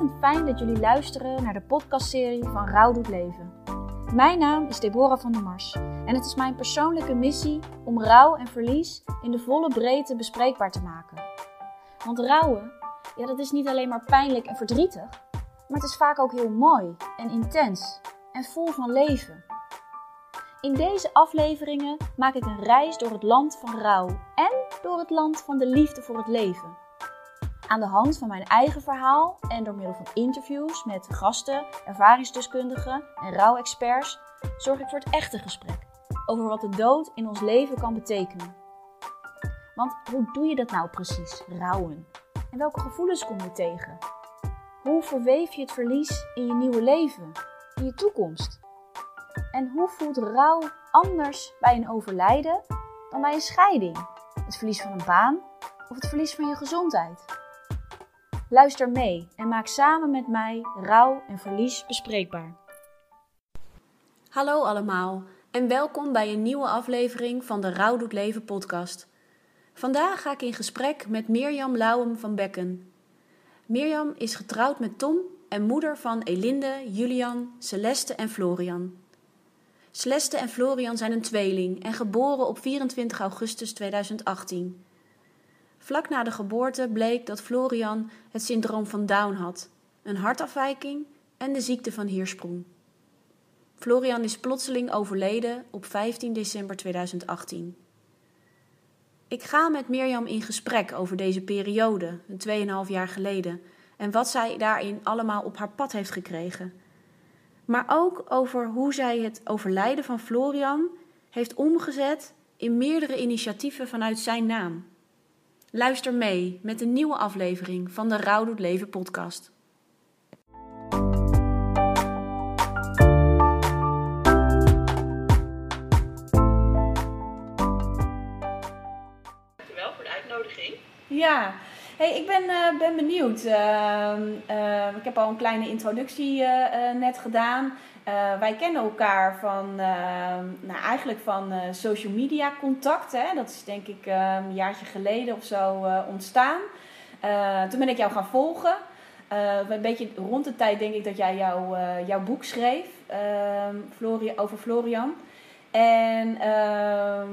ontzettend fijn dat jullie luisteren naar de podcastserie van Rouw doet leven. Mijn naam is Deborah van der Mars en het is mijn persoonlijke missie om rouw en verlies in de volle breedte bespreekbaar te maken. Want rouwen, ja, dat is niet alleen maar pijnlijk en verdrietig, maar het is vaak ook heel mooi en intens en vol van leven. In deze afleveringen maak ik een reis door het land van rouw en door het land van de liefde voor het leven. Aan de hand van mijn eigen verhaal en door middel van interviews met gasten, ervaringsdeskundigen en rouwexperts zorg ik voor het echte gesprek over wat de dood in ons leven kan betekenen. Want hoe doe je dat nou precies, rouwen? En welke gevoelens kom je tegen? Hoe verweef je het verlies in je nieuwe leven, in je toekomst? En hoe voelt rouw anders bij een overlijden dan bij een scheiding? Het verlies van een baan of het verlies van je gezondheid? Luister mee en maak samen met mij rouw en verlies bespreekbaar. Hallo allemaal en welkom bij een nieuwe aflevering van de Rouw doet leven podcast. Vandaag ga ik in gesprek met Mirjam Lauwem van Bekken. Mirjam is getrouwd met Tom en moeder van Elinde, Julian, Celeste en Florian. Celeste en Florian zijn een tweeling en geboren op 24 augustus 2018. Vlak na de geboorte bleek dat Florian het syndroom van Down had, een hartafwijking en de ziekte van Hirschsprung. Florian is plotseling overleden op 15 december 2018. Ik ga met Mirjam in gesprek over deze periode, een 2,5 jaar geleden, en wat zij daarin allemaal op haar pad heeft gekregen. Maar ook over hoe zij het overlijden van Florian heeft omgezet in meerdere initiatieven vanuit zijn naam. Luister mee met een nieuwe aflevering van de Rouw doet Leven podcast. Dankjewel voor de uitnodiging. Ja, hey, ik ben, uh, ben benieuwd. Uh, uh, ik heb al een kleine introductie net gedaan. Wij kennen elkaar van, nou, eigenlijk van social media contact. Hè? Dat is denk ik een jaartje geleden of zo ontstaan. toen ben ik jou gaan volgen. een beetje rond de tijd denk ik dat jij jou, jouw boek schreef Florian, over Florian. En ehm,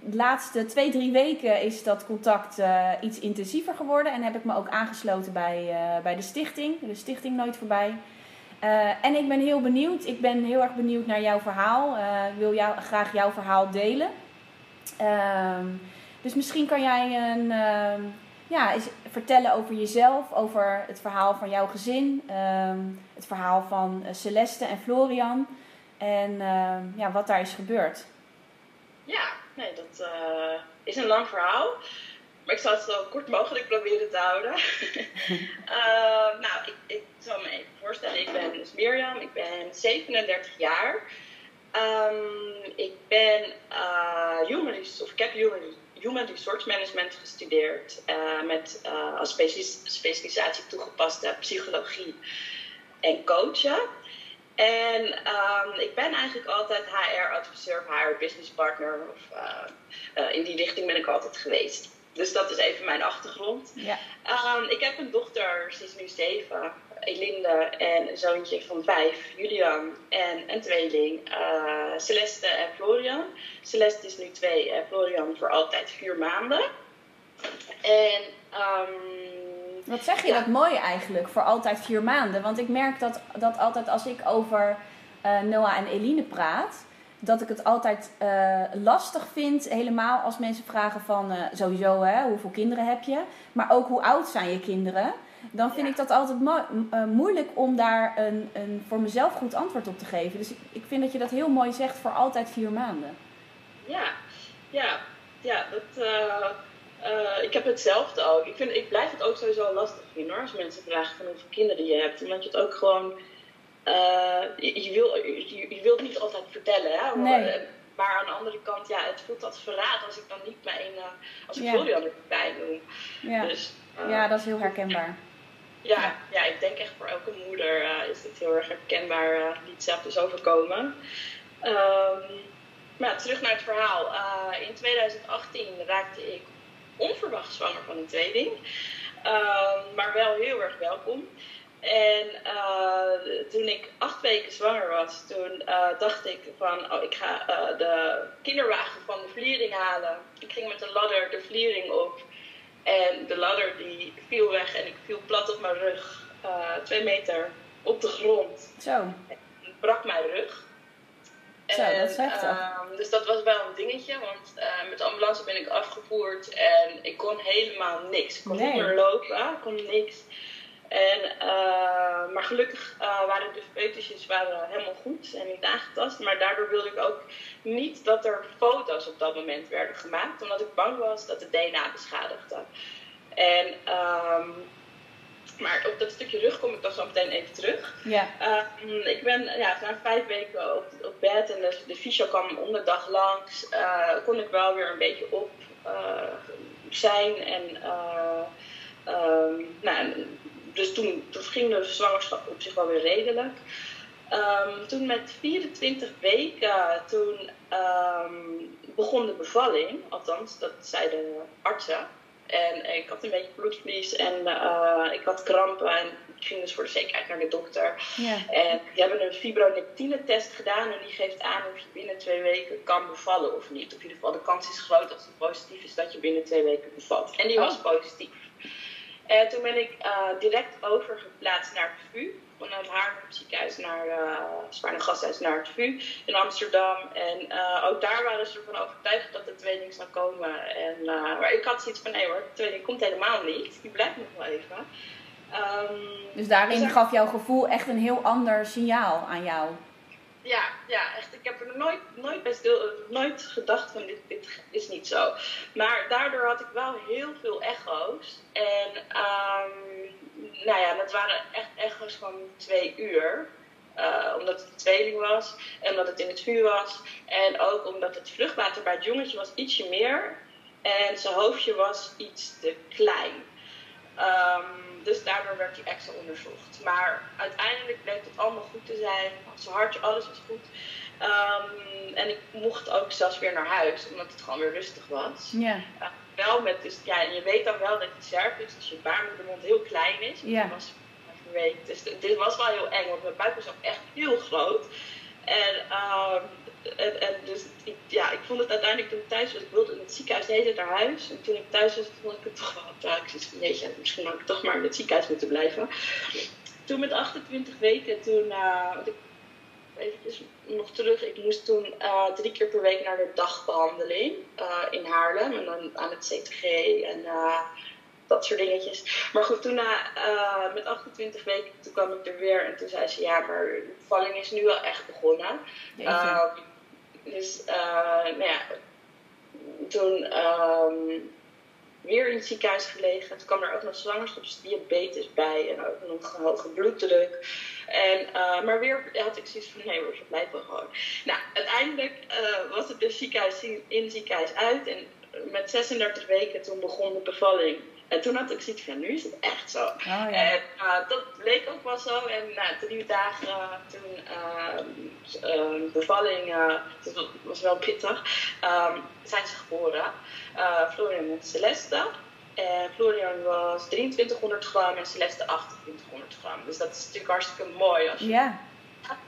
de laatste twee, drie weken is dat contact iets intensiever geworden. En heb ik me ook aangesloten bij, bij de stichting. De stichting Nooit Voorbij. Uh, en ik ben heel benieuwd. Ik ben heel erg benieuwd naar jouw verhaal. ik wil jou, graag jouw verhaal delen. Ehm, dus misschien kan jij een, ehm, ja, eens vertellen over jezelf. Over het verhaal van jouw gezin. Ehm, het verhaal van Celeste en Florian. En ja, wat daar is gebeurd. Ja, nee, dat is een lang verhaal. Maar ik zal het zo kort mogelijk proberen te houden. uh, nou, ik, ik zal me even voorstellen. Ik ben dus Mirjam. Ik ben 37 jaar. Um, ik ben uh, human, of ik heb human, human resource management gestudeerd. met als specialisatie toegepaste psychologie en coachen. En um, ik ben eigenlijk altijd HR-adviseur, HR-business partner. Of, uh, uh, in die richting ben ik altijd geweest. Dus dat is even mijn achtergrond. Ja. Um, ik heb een dochter, ze is nu zeven, Elinde. En een zoontje van vijf, Julian. En een tweeling, uh, Celeste en Florian. Celeste is nu twee en Florian voor altijd vier maanden. En... Um, wat zeg je dat mooi eigenlijk, voor altijd vier maanden? Want ik merk dat, dat altijd als ik over uh, Noah en Eline praat, dat ik het altijd uh, lastig vind, helemaal als mensen vragen van uh, sowieso hè, hoeveel kinderen heb je, maar ook hoe oud zijn je kinderen. Dan vind ik dat altijd moeilijk om daar een, een voor mezelf goed antwoord op te geven. Dus ik, ik vind dat je dat heel mooi zegt voor altijd vier maanden. Ja, ja, ja, dat ik heb hetzelfde ook. Ik, vind, ik blijf het ook sowieso lastig vinden hoor. Als mensen vragen van hoeveel kinderen je hebt. Omdat je het ook gewoon. Uh, je, wil, je, je wilt niet altijd vertellen. Hè? Nee. Eh, maar aan de andere kant, ja, het voelt als verraad als ik dan niet mijn. Uh, als ik ja. Florian erbij noem. Ja. Dus, ja, dat is heel herkenbaar. Ja, ja, ja. ik denk echt voor elke moeder is het heel erg herkenbaar die hetzelfde is overkomen. Um, maar terug naar het verhaal. in 2018 raakte ik onverwacht zwanger van een tweeling. Ehm, maar wel heel erg welkom. En uh, toen ik acht weken zwanger was, toen uh, dacht ik van, oh, ik ga uh, de kinderwagen van de vliering halen. Ik ging met de ladder de vliering op. En de ladder die viel weg en ik viel plat op mijn rug, twee meter op de grond. Zo. Brak mijn rug. Zo, en, dat is heftig. Ehm, dus dat was wel een dingetje, want met de ambulance ben ik afgevoerd en ik kon helemaal niks. Ik kon Nee. niet meer lopen, ik kon niks. En, eh, maar gelukkig eh, waren de foetusjes waren helemaal goed en niet aangetast. Maar daardoor wilde ik ook niet dat er foto's op dat moment werden gemaakt. Omdat ik bang was dat het DNA beschadigde. En, ehm, maar op dat stukje rug kom ik dan zo meteen even terug. Ja. Uh, ik ben ja, na vijf weken op, op bed en de, de fysio kwam om de dag langs. Uh, kon ik wel weer een beetje op zijn. En, um, nou, dus toen, toen ging de zwangerschap op zich wel weer redelijk. Um, toen met 24 weken, toen um, begon de bevalling. Althans, dat zeiden de artsen. En ik had een beetje bloedverlies en uh, ik had krampen. En ik ging dus voor de zekerheid naar de dokter. Ja. En die hebben een fibronectine test gedaan. En die geeft aan of je binnen twee weken kan bevallen of niet. Of in ieder geval de kans is groot als het positief is dat je binnen twee weken bevalt. En die was positief. En toen ben ik uh, direct overgeplaatst naar het VU. Vanuit Haarlem ziekenhuis naar uh, Gasthuis naar het VU in Amsterdam. En uh, ook daar waren ze ervan overtuigd dat de tweeling zou komen. En, maar ik had zoiets van, nee hoor, de tweeling komt helemaal niet. Die blijft nog wel even. Um, dus daarin dus gaf jouw gevoel echt een heel ander signaal aan jou. Ja, ja, echt. Ik heb er nooit, nooit, stil, nooit gedacht van dit, is niet zo. Maar daardoor had ik wel heel veel echo's. En um, nou ja, dat waren echt echo's van twee uur. Uh, omdat het een tweeling was en omdat het in het vuur was. En ook omdat het vruchtwater bij het jongetje was ietsje meer. En zijn hoofdje was iets te klein. Um, dus daardoor werd hij extra onderzocht. Maar uiteindelijk bleek het allemaal goed te zijn. Zijn hartje, alles was goed. Um, en ik mocht ook zelfs weer naar huis, omdat het gewoon weer rustig was. Ja. Uh, wel met, dus, ja, en je weet dan wel dat je cervix, dus je baarmoedermond heel klein is. Ja. Die was. Dus dit was wel heel eng, want mijn buik was ook echt heel groot. En, um, en, en dus ik, ja, ik vond het uiteindelijk toen ik thuis was, ik wilde in het ziekenhuis de hele naar huis. En toen ik thuis was, vond ik het toch wel, ja, ik zei van misschien had ik toch maar in het ziekenhuis moeten blijven. Toen met 28 weken, toen, uh, ik, even nog terug, ik moest toen uh, drie keer per week naar de dagbehandeling uh, in Haarlem. En dan aan het CTG en dat soort dingetjes. Maar goed, toen na, uh, met 28 weken, toen kwam ik er weer en toen zei ze, ja, maar de bevalling is nu wel echt begonnen. Uh, dus, uh, nou ja, toen um, weer in het ziekenhuis gelegen. Toen kwam er ook nog zwangerschapsdiabetes bij en ook nog hoge bloeddruk. En, uh, maar weer had ik zoiets van, nee hoor, ze blijven gewoon. Nou, uiteindelijk was het dus ziekenhuis in, in het ziekenhuis uit en met 36 weken toen begon de bevalling. En toen had ik zoiets van, nu is het echt zo. Oh, ja. En uh, dat bleek ook wel zo. En na nou, drie dagen uh, toen uh, bevalling, dat was wel pittig, um, zijn ze geboren. Florian en Celeste. En Florian was 2300 gram en Celeste 2800 gram. Dus dat is natuurlijk hartstikke mooi als je ja.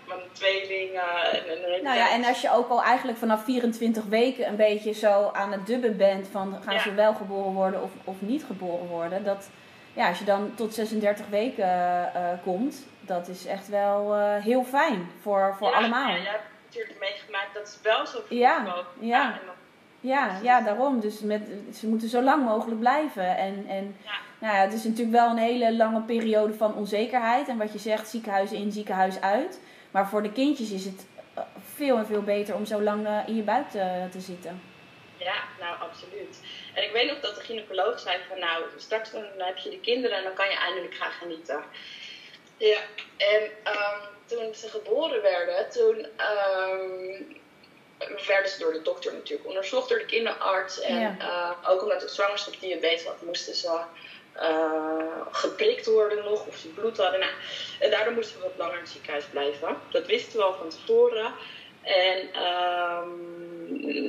Met een tweeling uh, en een Nou ja, en als je ook al eigenlijk vanaf 24 weken een beetje zo aan het dubben bent van gaan Ja. ze wel geboren worden of, of niet geboren worden. Dat, ja, als je dan tot 36 weken eh, komt, dat is echt wel eh, heel fijn voor, voor ja, allemaal. Ja, jij hebt natuurlijk meegemaakt dat ze wel zo vroeg Ja, komen. ja. en Ja, ja, daarom. Dus met, ze moeten zo lang mogelijk blijven. En, en Ja. nou ja, het is natuurlijk wel een hele lange periode van onzekerheid. En wat je zegt, ziekenhuis in, ziekenhuis uit. Maar voor de kindjes is het eh, veel en veel beter om zo lang eh, in je buik te, te zitten. Ja, nou absoluut. En ik weet nog dat de gynaecoloog zei van nou, straks dan heb je de kinderen en dan kan je eindelijk gaan genieten. Ja, en ehm, toen ze geboren werden, toen ehm, werden ze door de dokter natuurlijk onderzocht, door de kinderarts. En Ja. eh, ook omdat ik zwangerschapsdiabetes had, moesten ze eh, geprikt worden nog, of ze bloed hadden. Nou, en daardoor moesten we wat langer in het ziekenhuis blijven. Dat wisten we al van tevoren. En ehm,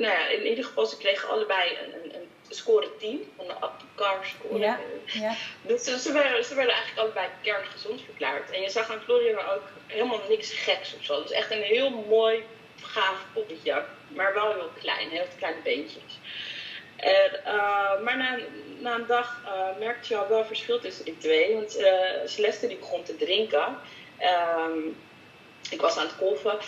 nou ja, in ieder geval, ze kregen allebei een, een, een score 10 van de Apgar score. Ja, ja. Dus ze, ze werden, ze werden eigenlijk allebei kerngezond verklaard. En je zag aan Florian ook helemaal niks geks of zo. Dus echt een heel mooi, gaaf poppetje. Maar wel heel klein, heel kleine beentjes. En, uh, maar na, na, een dag uh, merkte je al wel verschil tussen die twee. Want uh, Celeste die begon te drinken. Um, ik was aan het kolven.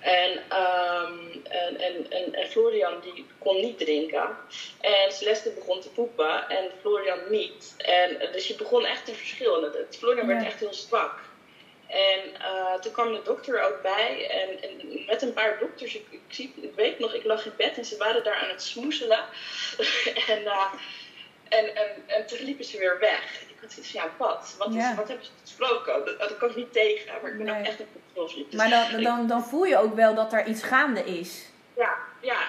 En, um, en, en, en, en, Florian die kon niet drinken. En Celeste begon te poepen en Florian niet. En, dus je begon echt een verschil. Het, Florian werd echt heel zwak. En uh, toen kwam de dokter ook bij. En, en met een paar dokters, ik, ik, zie, ik weet nog, ik lag in bed en ze waren daar aan het smoezelen. en, uh, en, en, en toen liepen ze weer weg. Ik had zoiets van, ja, wat? Wat, is, ja. wat hebben ze gesproken? Dat, dat kan ik niet tegen. Maar ik ben nee. ook echt een controlsliep. Dus maar dan, dan, dan voel je ook wel dat er iets gaande is. Ja, ja.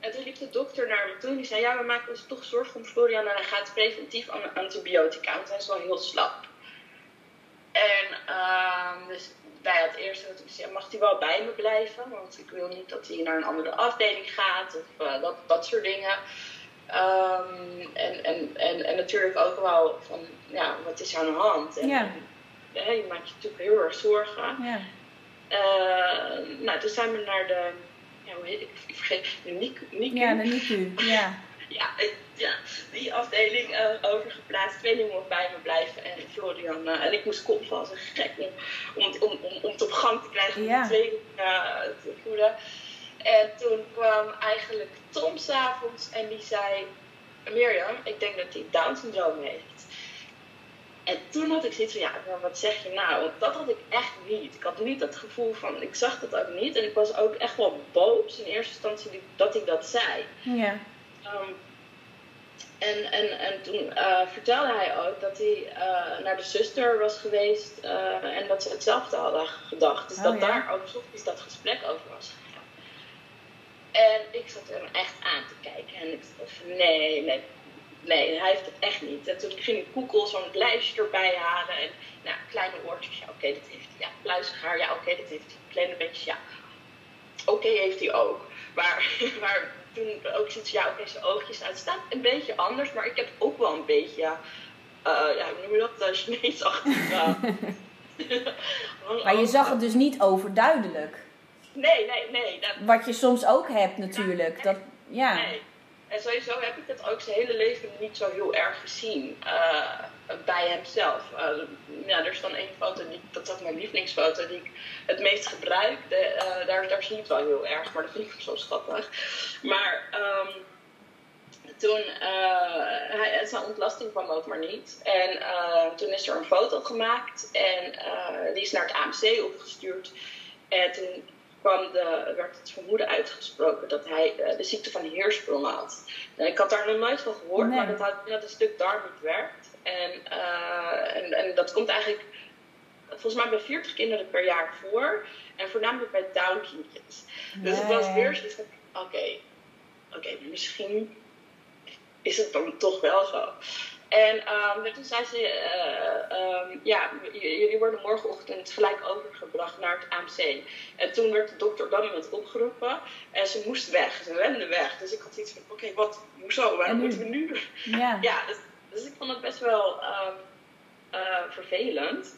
En toen liep de dokter naar me toe en die zei, ja, we maken ons toch zorgen om Florian en hij gaat preventief aan antibiotica, want hij is wel heel slap. En um, dus bij het eerste mag hij wel bij me blijven, want ik wil niet dat hij naar een andere afdeling gaat of uh, dat, dat soort dingen. Um, en, en, en, en natuurlijk ook wel van, ja, wat is aan de hand? En, ja. en, je maakt je natuurlijk heel erg zorgen. Ja. Uh, nou, toen zijn we naar de, ja, hoe heet ik, ik vergeet, de NICU. Ja, de NICU, ja. Ja, ik, ja, die afdeling uh, overgeplaatst. Twee jongens bij me blijven en Florian. Uh, en ik moest kolven als een gek om, om, om, om, het op gang te krijgen. Om Ja. de twee uh, te. En toen kwam eigenlijk Tom s'avonds en die zei: Mirjam, ik denk dat hij Down syndroom heeft. En toen had ik zoiets van, ja, maar wat zeg je nou? Want dat had ik echt niet. Ik had niet dat gevoel van, ik zag dat ook niet. En ik was ook echt wel boos in eerste instantie dat hij dat zei. Ja. Um, en, en, en toen uh, vertelde hij ook dat hij uh, naar de zuster was geweest uh, en dat ze hetzelfde hadden gedacht. Dus Oh, dat ja. daar ook ochtends dat gesprek over was gegaan. En ik zat hem echt aan te kijken en ik dacht van nee, nee, nee, hij heeft het echt niet. En toen ging ik Google zo'n lijstje erbij halen en nou, kleine oortjes, ja oké, okay, dat heeft hij. Ja, pluizig haar, ja oké, okay, dat heeft hij. Kleine beetjes, ja. Oké, okay, heeft hij ook. Maar, maar toen ook zoiets, ja, oké, okay, zijn oogjes uit staan een beetje anders, maar ik heb ook wel een beetje, ja, uh, ja hoe noem je dat, uh, Chinees-achtig. Uh, maar je zag het dus niet overduidelijk. Nee, nee, nee. Dat... Wat je soms ook hebt natuurlijk. Ja, dat, ja. Nee. En sowieso heb ik dat ook zijn hele leven niet zo heel erg gezien uh, bij hemzelf. Uh, ja, er is dan één foto, die, dat is mijn lievelingsfoto, die ik het meest gebruik. De, uh, daar, daar zie het wel heel erg, maar dat vind ik zo schattig. Maar um, toen, hij, zijn ontlasting kwam ook maar niet. En toen is er een foto gemaakt en die is naar het AMC opgestuurd. En toen kwam de, werd het vermoeden uitgesproken dat hij uh, de ziekte van Heersprong had. En ik had daar nog nooit van gehoord, Nee. maar dat, had, dat een stuk darm niet werkt. En, uh, en, en dat komt eigenlijk volgens mij bij 40 kinderen per jaar voor. En voornamelijk bij Down-kindjes. Dus het was weer zoiets van, oké, okay, oké, okay, misschien is het dan toch wel zo. En um, toen zei ze, uh, um, ja, jullie worden morgenochtend gelijk overgebracht naar het AMC. En toen werd de dokter op dat moment opgeroepen en ze moest weg, ze rende weg. Dus ik had iets van, oké, okay, wat, hoezo, waarom moeten we nu? Ja, ja dus, dus, ik vond het best wel um, uh, vervelend.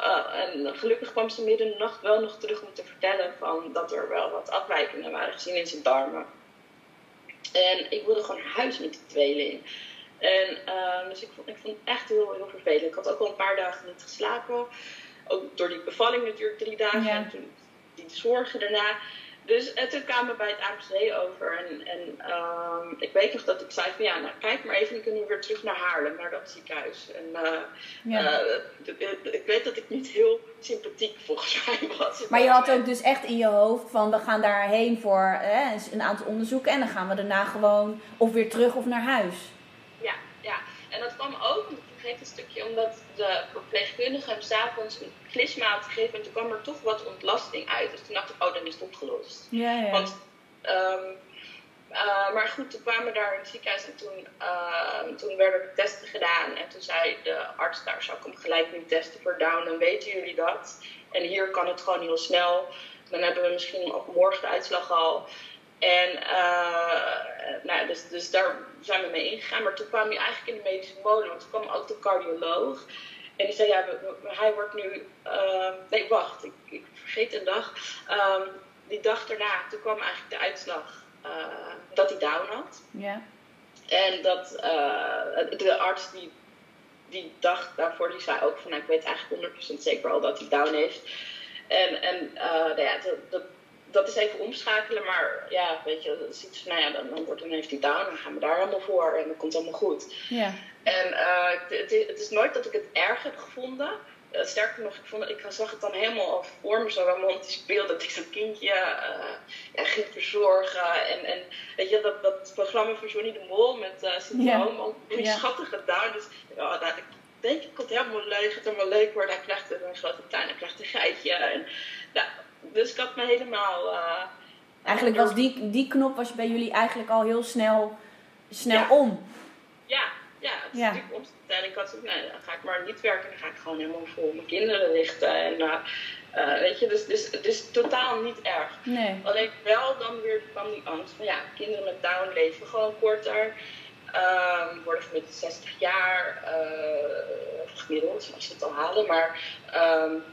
Uh, en gelukkig kwam ze midden in de nacht wel nog terug om te vertellen van dat er wel wat afwijkingen waren gezien in zijn darmen. En ik wilde gewoon naar huis met die tweeling. En uh, dus ik vond, ik vond het echt heel, heel vervelend. Ik had ook al een paar dagen niet geslapen. Ook door die bevalling natuurlijk drie dagen. Ja. En toen die zorgen daarna. Dus en toen kwamen we bij het AMC over. En, en um, ik weet nog dat ik zei van ja, nou kijk maar even. Dan kunnen we weer terug naar Haarlem, naar dat ziekenhuis. En uh, ja. uh, ik weet dat ik niet heel sympathiek volgens mij was. Maar je had ook dus echt in je hoofd van we gaan daarheen voor hè, een aantal onderzoeken. En dan gaan we daarna gewoon of weer terug of naar huis. En dat kwam ook, ik vergeet een stukje, omdat de verpleegkundige hem s'avonds een klisma had gegeven. En toen kwam er toch wat ontlasting uit. Dus toen dacht ik, oh, dan is het opgelost. Ja, ja. Want, um, uh, maar goed, toen kwamen we daar in het ziekenhuis en toen, uh, toen werden er testen gedaan. En toen zei de arts, daar zou ik hem gelijk nu testen voor down. Dan weten jullie dat. En hier kan het gewoon heel snel. Dan hebben we misschien morgen de uitslag al. En nou, dus, dus daar zijn we mee ingegaan. Maar toen kwam hij eigenlijk in de medische molen, want toen kwam ook de cardioloog. En die zei, ja, hij wordt nu... nee, wacht, ik, ik, vergeet een dag. Ehm, die dag daarna, toen kwam eigenlijk de uitslag dat hij down had. Ja. En dat de arts die die dag daarvoor die zei ook van nou, ik weet eigenlijk 100% zeker al dat hij down heeft. En, en nou ja, dat, dat, is even omschakelen, maar ja, weet je, dat is iets van, nou ja, dan, dan, wordt, dan heeft hij down, dan gaan we daar helemaal voor en dan komt het allemaal goed. Ja. En uh, het, het, is nooit dat ik het erg heb gevonden. Uh, sterker nog, ik, vond, ik zag het dan helemaal al voor me, zo'n romantisch beeld, dat ik zo'n kindje ja, ging verzorgen. En, en weet je, dat, dat programma van Johnny de Mol met uh, syndroom, ja. die ja. schattige down. Dus ja, dat, ik denk, ik komt helemaal leuk, het helemaal leuk worden. Hij krijgt een grote tuin, hij krijgt een geitje. En, ja, dus ik had me helemaal... Uh, eigenlijk was die, die knop was bij jullie eigenlijk al heel snel, snel ja. om. Ja, ja, het is ja. natuurlijk omstaan. En ik had nee, dan ga ik maar niet werken. Dan ga ik gewoon helemaal vol mijn kinderen richten. En uh, uh, weet je, dus, dus, dus totaal niet erg. Nee. Alleen wel dan weer kwam die angst van ja, kinderen met Down leven gewoon korter. Um, worden gemiddeld 60 jaar, uh, gemiddeld als ze het al halen, maar um,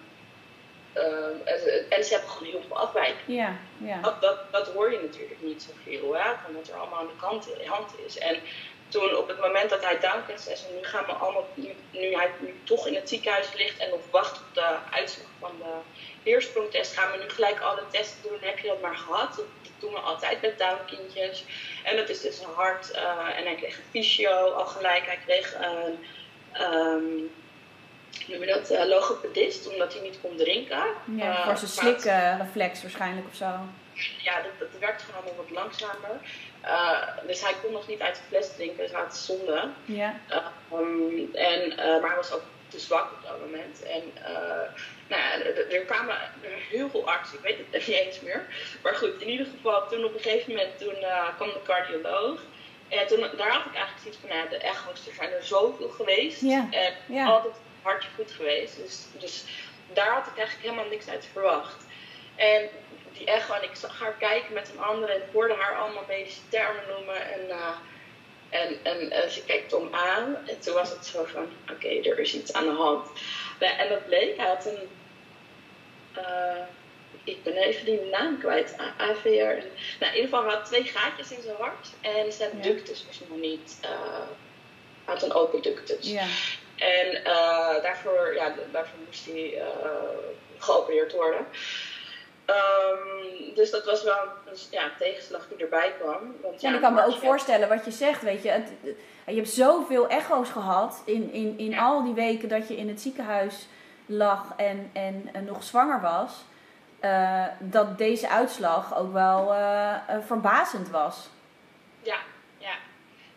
um, en ze hebben gewoon heel veel afwijking. Ja, ja. Dat, dat, dat, hoor je natuurlijk niet zoveel, hè, van wat er allemaal aan de kant, hand is. En toen op het moment dat hij down zei ze, nu gaan we allemaal, nu, nu hij nu toch in het ziekenhuis ligt en nog wacht op de uitslag van de weersprongtest, gaan we nu gelijk alle testen doen. Heb je dat maar gehad? Dat, doen we altijd met Down-kindjes. En dat is dus een hart. Uh, en hij kreeg een fysio al gelijk. Hij kreeg een, um, noem je dat, uh, logopedist, omdat hij niet kon drinken. Ja, uh, voor zijn slikreflex waarschijnlijk of zo. Ja, dat, dat werkt gewoon allemaal wat langzamer. Uh, dus hij kon nog niet uit de fles drinken, dus hij had zonde. Ja. Um, en, maar hij was ook te zwak op dat moment. En nou ja, er kwamen heel veel artsen, ik weet het niet eens meer. Maar goed, in ieder geval, toen op een gegeven moment toen, kwam de cardioloog. En toen, daar had ik eigenlijk zoiets van, nou, de echo's, er zijn er zoveel geweest. Ja. En altijd hartje goed geweest. Dus, dus daar had ik eigenlijk helemaal niks uit verwacht. En die echo, en ik zag haar kijken met een andere en ik hoorde haar allemaal medische termen noemen. En, uh, en, en, en ze keek Tom aan. En toen was het zo van, oké, okay, er is iets aan de hand. En dat bleek, hij had een uh, ik ben even die naam kwijt. AVR. Nou, in ieder geval, hij had twee gaatjes in zijn hart. En zijn ja. ductus was nog niet. Uh, had een open ductus. Ja. En uh, daarvoor, ja, daarvoor moest hij geopereerd worden. Um, dus dat was wel een ja, tegenslag die erbij kwam. Want, ja, ja ik kan me ook voorstellen wat je zegt, weet je. Het, je hebt zoveel echo's gehad in, in, in ja. al die weken dat je in het ziekenhuis lag en, en, en nog zwanger was, uh, dat deze uitslag ook wel verbazend was. Ja.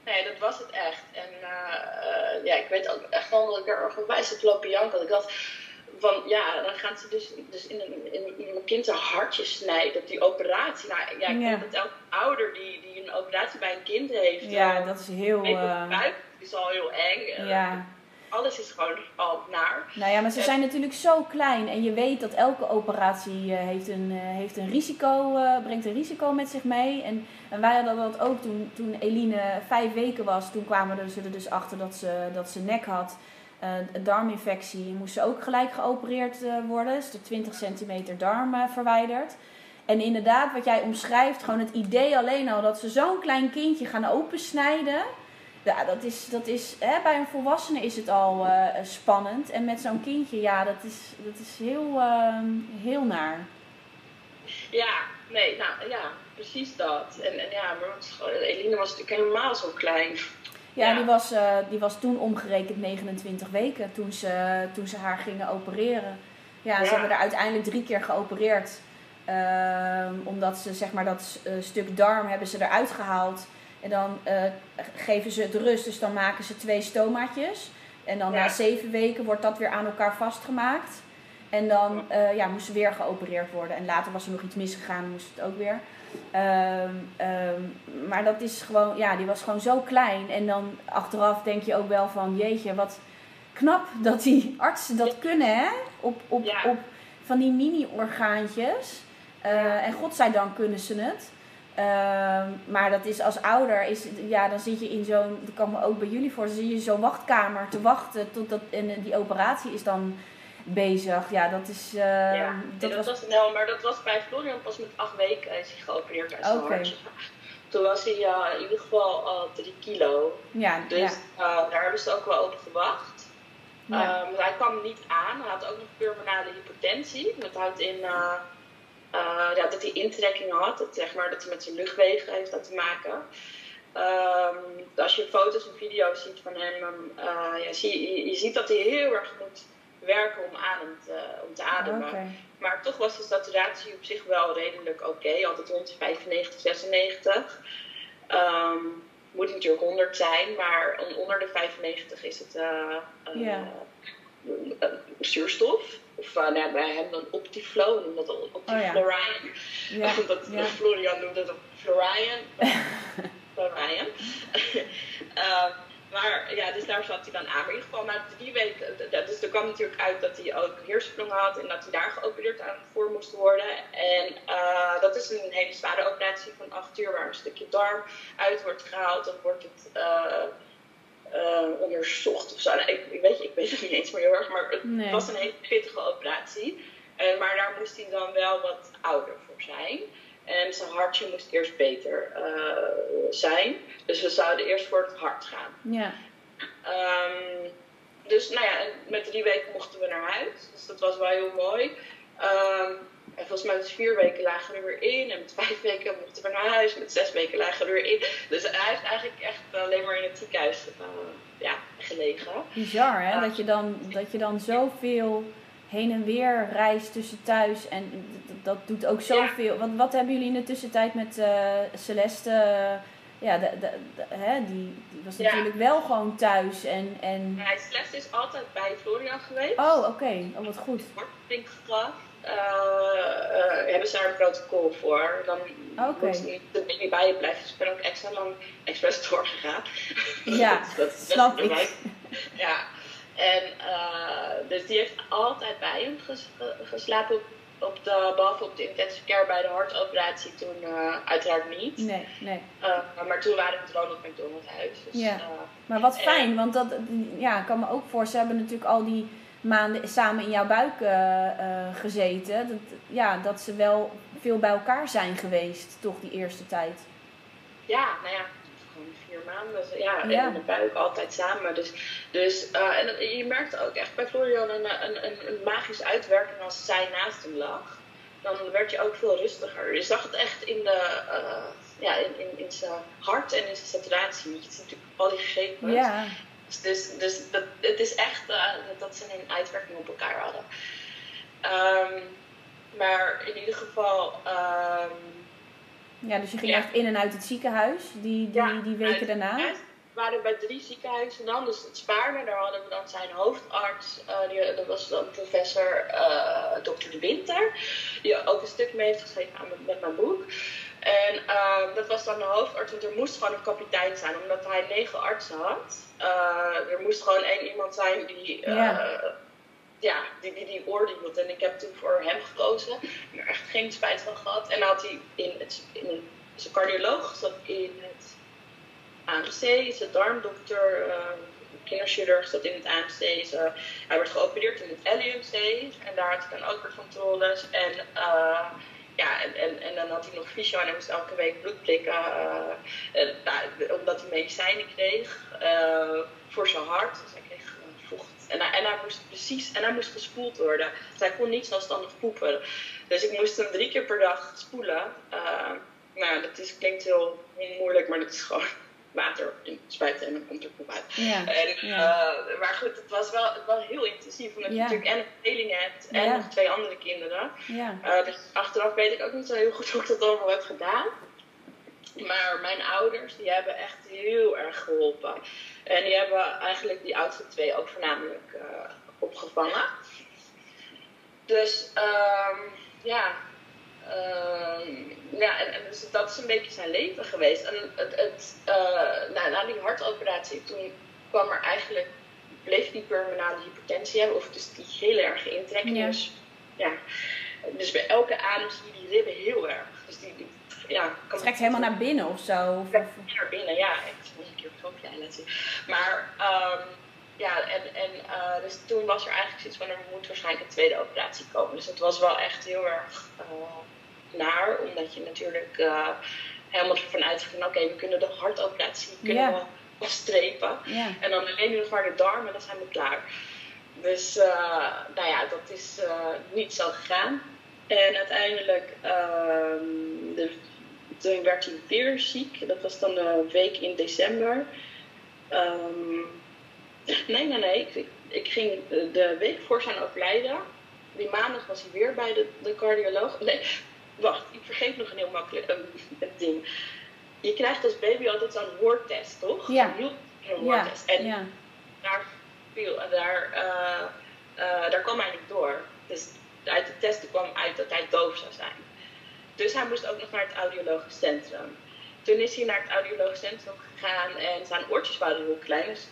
Nee, dat was het echt. En ja, ik weet ook echt wel dat ik er onwijs heb lopen janken. Ik dacht van, ja, dan gaan ze dus, dus in, een, in, kind een hartje snijden. Die operatie. Nou, ja, ik ja. denk dat elke ouder die, die een operatie bij een kind heeft. Ja, dat is heel... buik is al heel eng. Ja alles is gewoon al naar. Nou ja, maar ze zijn natuurlijk zo klein en je weet dat elke operatie uh, heeft, een, uh, heeft een risico, uh, brengt een risico met zich mee. En, en wij hadden dat ook toen, toen Eline vijf weken was. Toen kwamen ze er dus achter dat ze, dat ze nek had. een darminfectie moest ze ook gelijk geopereerd worden. Dus de 20 centimeter darm verwijderd. En inderdaad, wat jij omschrijft, gewoon het idee alleen al dat ze zo'n klein kindje gaan opensnijden. Ja, dat is, dat is hè, bij een volwassene is het al uh, spannend. En met zo'n kindje, ja, dat is, dat is heel, uh, heel naar. Ja, nee, nou ja, precies dat. En, en ja, maar Eline was natuurlijk helemaal zo klein. Ja, ja. Die, was, uh, die was toen omgerekend 29 weken toen ze, toen ze haar gingen opereren. Ja, ja. ze hebben er uiteindelijk drie keer geopereerd. Ehm, omdat ze zeg maar dat stuk darm hebben ze eruit gehaald. En dan uh, geven ze het rust, dus dan maken ze twee stomaatjes. En dan ja. na zeven weken wordt dat weer aan elkaar vastgemaakt. En dan uh, ja, moest ze weer geopereerd worden. En later was er nog iets misgegaan, moest het ook weer. Um, um, maar dat is gewoon, ja, die was gewoon zo klein. En dan achteraf denk je ook wel van, jeetje, wat knap dat die artsen dat kunnen, hè? Op, op, ja. op van die mini-orgaantjes. Uh, en godzijdank kunnen ze het. Ehm, maar dat is als ouder, is, ja, dan zit je in zo'n, dat kan me ook bij jullie voor, dan zit je in zo'n wachtkamer te wachten totdat en die operatie is dan bezig. Ja, dat is. Uh, ja, dat, dat was, nou, maar dat was bij Florian pas met acht weken is hij geopereerd uit zijn okay. Toen was hij uh, in ieder geval al drie kilo. Ja, dus ja. Uh, daar hebben ze ook wel op gewacht. Ja. Um, hij kwam niet aan. Hij had ook nog pulmonale hypertensie. Dat houdt in ja, dat hij intrekkingen had. Dat, zeg maar, dat hij met zijn luchtwegen heeft dat te maken. Um, als je foto's en video's ziet van hem, ja, zie, je, je ziet dat hij heel erg moet werken om, adem te, om te ademen. Maar toch was de saturatie op zich wel redelijk oké. Altijd rond 95, 96. Um, moet natuurlijk 100 zijn, maar onder de 95 is het uh, uh, zuurstof. Of nou, bij hem dan Optiflow, noemt dat Optiflorian. Oh, ja. ja. dat, ja. Florian noemt dat Florian. Florian. Maar ja, dus daar zat hij dan aan. Maar in ieder geval na drie weken, dus er kwam natuurlijk uit dat hij ook heersprong had en dat hij daar geopereerd aan voor moest worden. En uh, dat is een hele zware operatie van acht uur waar een stukje darm uit wordt gehaald. Dan wordt het uh, uh, onderzocht of zo. Nou, ik, ik, weet, ik weet het niet eens meer heel erg, maar het was een hele pittige operatie. maar daar moest hij dan wel wat ouder voor zijn. En zijn hartje moest eerst beter uh, zijn. Dus we zouden eerst voor het hart gaan. Ja. Um, dus nou ja, met drie weken mochten we naar huis. Dus dat was wel heel mooi. Um, en volgens mij met vier weken lagen we er weer in. En met vijf weken mochten we naar huis. Met zes weken lagen we er weer in. Dus hij heeft eigenlijk echt alleen maar in het ziekenhuis uh, ja, gelegen. Bizar hè, dat, je dan, dat je dan zoveel heen en weer reist tussen thuis. En dat doet ook zoveel. Ja. Want wat hebben jullie in de tussentijd met uh, Celeste? ja, de, de, hè, die, die was natuurlijk wel gewoon thuis. En, en... Ja, Celeste is altijd bij Florian geweest. Oh, oké. Okay. Oh, wat goed. Wortelinggedrag. Uh, uh, hebben ze daar een protocol voor. Dan okay. moet je niet bij je blijven. Dus ik ben ook extra lang expres doorgegaan. Ja, dat, dat, snap ik. Ja, en uh, dus die heeft altijd bij hem ges, geslapen. Op de, behalve op de intensive care bij de hartoperatie toen uh, uiteraard niet. Nee, nee. Uh, maar toen waren we met Ronald McDonald huis. Dus, ja. maar wat fijn, want dat ja, ik kan me ook voorstellen. Ze hebben natuurlijk al die maanden samen in jouw buik gezeten. Dat, ja, dat ze wel veel bij elkaar zijn geweest, toch die eerste tijd. Ja, nou ja, vier maanden. Dus, ja, en in de buik altijd samen. Dus, dus uh, en je merkte ook echt bij Florian een, een, een, magische uitwerking als zij naast hem lag. Dan werd je ook veel rustiger. Je zag het echt in, de, uh, ja, in, in, in zijn hart en in zijn saturatie. Je ziet natuurlijk al die gegevens. Ja. Dus, dus, dus dat, het is echt uh, dat ze een uitwerking op elkaar hadden. Um, maar in ieder geval. Um, ja, dus je ging echt in en uit het ziekenhuis die, die, die weken daarna? We waren bij drie ziekenhuizen dan. Dus het Spaarne, daar hadden we dan zijn hoofdarts. Uh, die, dat was dan professor uh, Dr. De Winter. Die ook een stuk mee heeft geschreven met, met mijn boek. En uh, dat was dan de hoofdarts, want er moest gewoon een kapitein zijn, omdat hij negen artsen had. er moest gewoon één iemand zijn die ja ja, die, die, die. En ik heb toen voor hem gekozen. Heb er echt geen spijt van gehad. En dan had hij in, het, in zijn cardioloog zat in het AMC, zijn darmdokter, uh, kinderchirurg zat in het AMC. Hij werd geopereerd in het LUMC. En daar had hij dan ook weer controles. En uh, ja, en, en, en dan had hij nog fysio en hij moest elke week bloed prikken. Uh, en, nou, omdat hij medicijnen kreeg voor zijn hart. Dus en hij, en hij moest precies, en hij moest gespoeld worden. Dus hij kon niet zelfstandig poepen. Dus ik moest hem drie keer per dag spoelen. Uh, nou, dat is, klinkt heel moeilijk, maar dat is gewoon water in spuiten en dan komt er poep uit. Ja, en, ja. Uh, maar goed, het was wel, wel heel intensief. Omdat je natuurlijk en een tweeling hebt en nog twee andere kinderen. Ja. Uh, dus achteraf weet ik ook niet zo heel goed hoe ik dat allemaal heb gedaan. Maar mijn ouders, die hebben echt heel erg geholpen. En die hebben eigenlijk die oudste twee ook voornamelijk uh, opgevangen. Dus um, ja, um, ja en, en, dus dat is een beetje zijn leven geweest. En het, het, uh, nou, na die hartoperatie, toen kwam er eigenlijk, bleef die pulmonale hypertensie hebben, of dus die hele erge intrekking. Ja. Dus, ja, dus bij elke adem zie je die ribben heel erg. Dus die, die ja, kan Trekt helemaal naar binnen of zo. Trekt naar binnen, ja. Ik moet een keer een filmpje aan laten zien. Maar ehm, ja, en, en uh, dus toen was er eigenlijk zoiets van er moet waarschijnlijk een tweede operatie komen. Dus het was wel echt heel erg uh, naar, omdat je natuurlijk uh, helemaal ervan uitging van oké, okay, we kunnen de hartoperatie kunnen we afstrepen. En dan alleen nog maar de darm en dan zijn we klaar. Dus nou ja, dat is niet zo gegaan. En uiteindelijk, um, de, toen werd hij weer ziek. Dat was dan een week in december. Um, nee, nee, nee. Ik, ik, ging de week voor zijn overlijden. Die maandag was hij weer bij de, de cardioloog. Nee, wacht. Ik vergeet nog een heel makkelijk ding. Je krijgt als baby altijd zo'n hoortest, toch? Ja. Een heel Ja. En ja. daar, viel, daar, uh, uh, daar kwam hij niet door. Dus uit de testen kwam uit dat hij doof zou zijn. Dus hij moest ook nog naar het audiologisch centrum. Toen is hij naar het audiologisch centrum gegaan en zijn oortjes waren heel klein. Dus